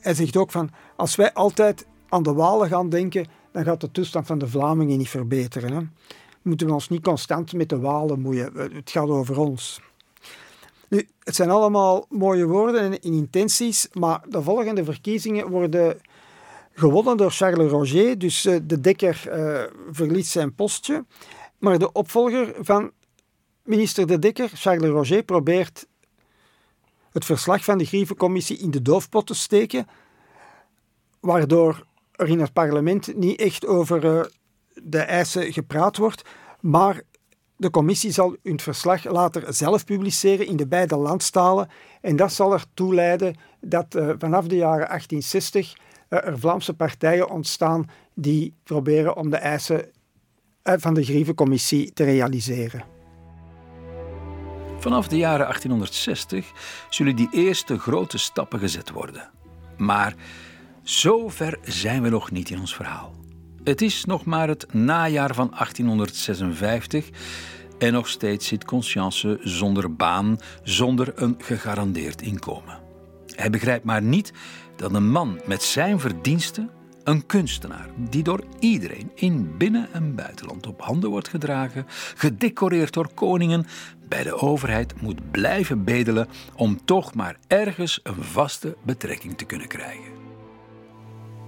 [SPEAKER 4] hij zegt ook van, als wij altijd aan de Walen gaan denken, dan gaat de toestand van de Vlamingen niet verbeteren. Hè. Moeten we ons niet constant met de Walen moeien. Het gaat over ons. Nu, het zijn allemaal mooie woorden en intenties, maar de volgende verkiezingen worden gewonnen door Charles Roger. Dus eh, de Dekker uh, verliet zijn postje. Maar de opvolger van minister De Dekker, Charles Roger, probeert het verslag van de Grievencommissie in de doofpot te steken, waardoor er in het parlement niet echt over uh, de eisen gepraat wordt, maar de commissie zal hun verslag later zelf publiceren in de beide landstalen en dat zal ertoe leiden dat vanaf de jaren 1860 uh, er Vlaamse partijen ontstaan die proberen om de eisen van de Grievencommissie te realiseren.
[SPEAKER 2] Vanaf de jaren 1860 zullen die eerste grote stappen gezet worden. Maar zo ver zijn we nog niet in ons verhaal. Het is nog maar het najaar van 1856 en nog steeds zit Conscience zonder baan, zonder een gegarandeerd inkomen. Hij begrijpt maar niet dat een man met zijn verdiensten, een kunstenaar die door iedereen in binnen- en buitenland op handen wordt gedragen, gedecoreerd door koningen, bij de overheid moet blijven bedelen om toch maar ergens een vaste betrekking te kunnen krijgen.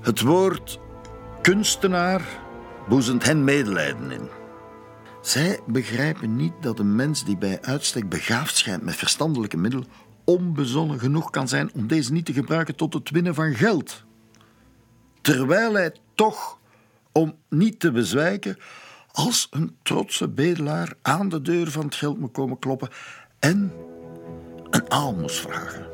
[SPEAKER 3] Het woord kunstenaar boezemt hen medelijden in. Zij begrijpen niet dat een mens die bij uitstek begaafd schijnt met verstandelijke middelen onbezonnen genoeg kan zijn om deze niet te gebruiken tot het winnen van geld. Terwijl hij toch, om niet te bezwijken, als een trotse bedelaar aan de deur van het geld moet komen kloppen en een aalmoes vragen.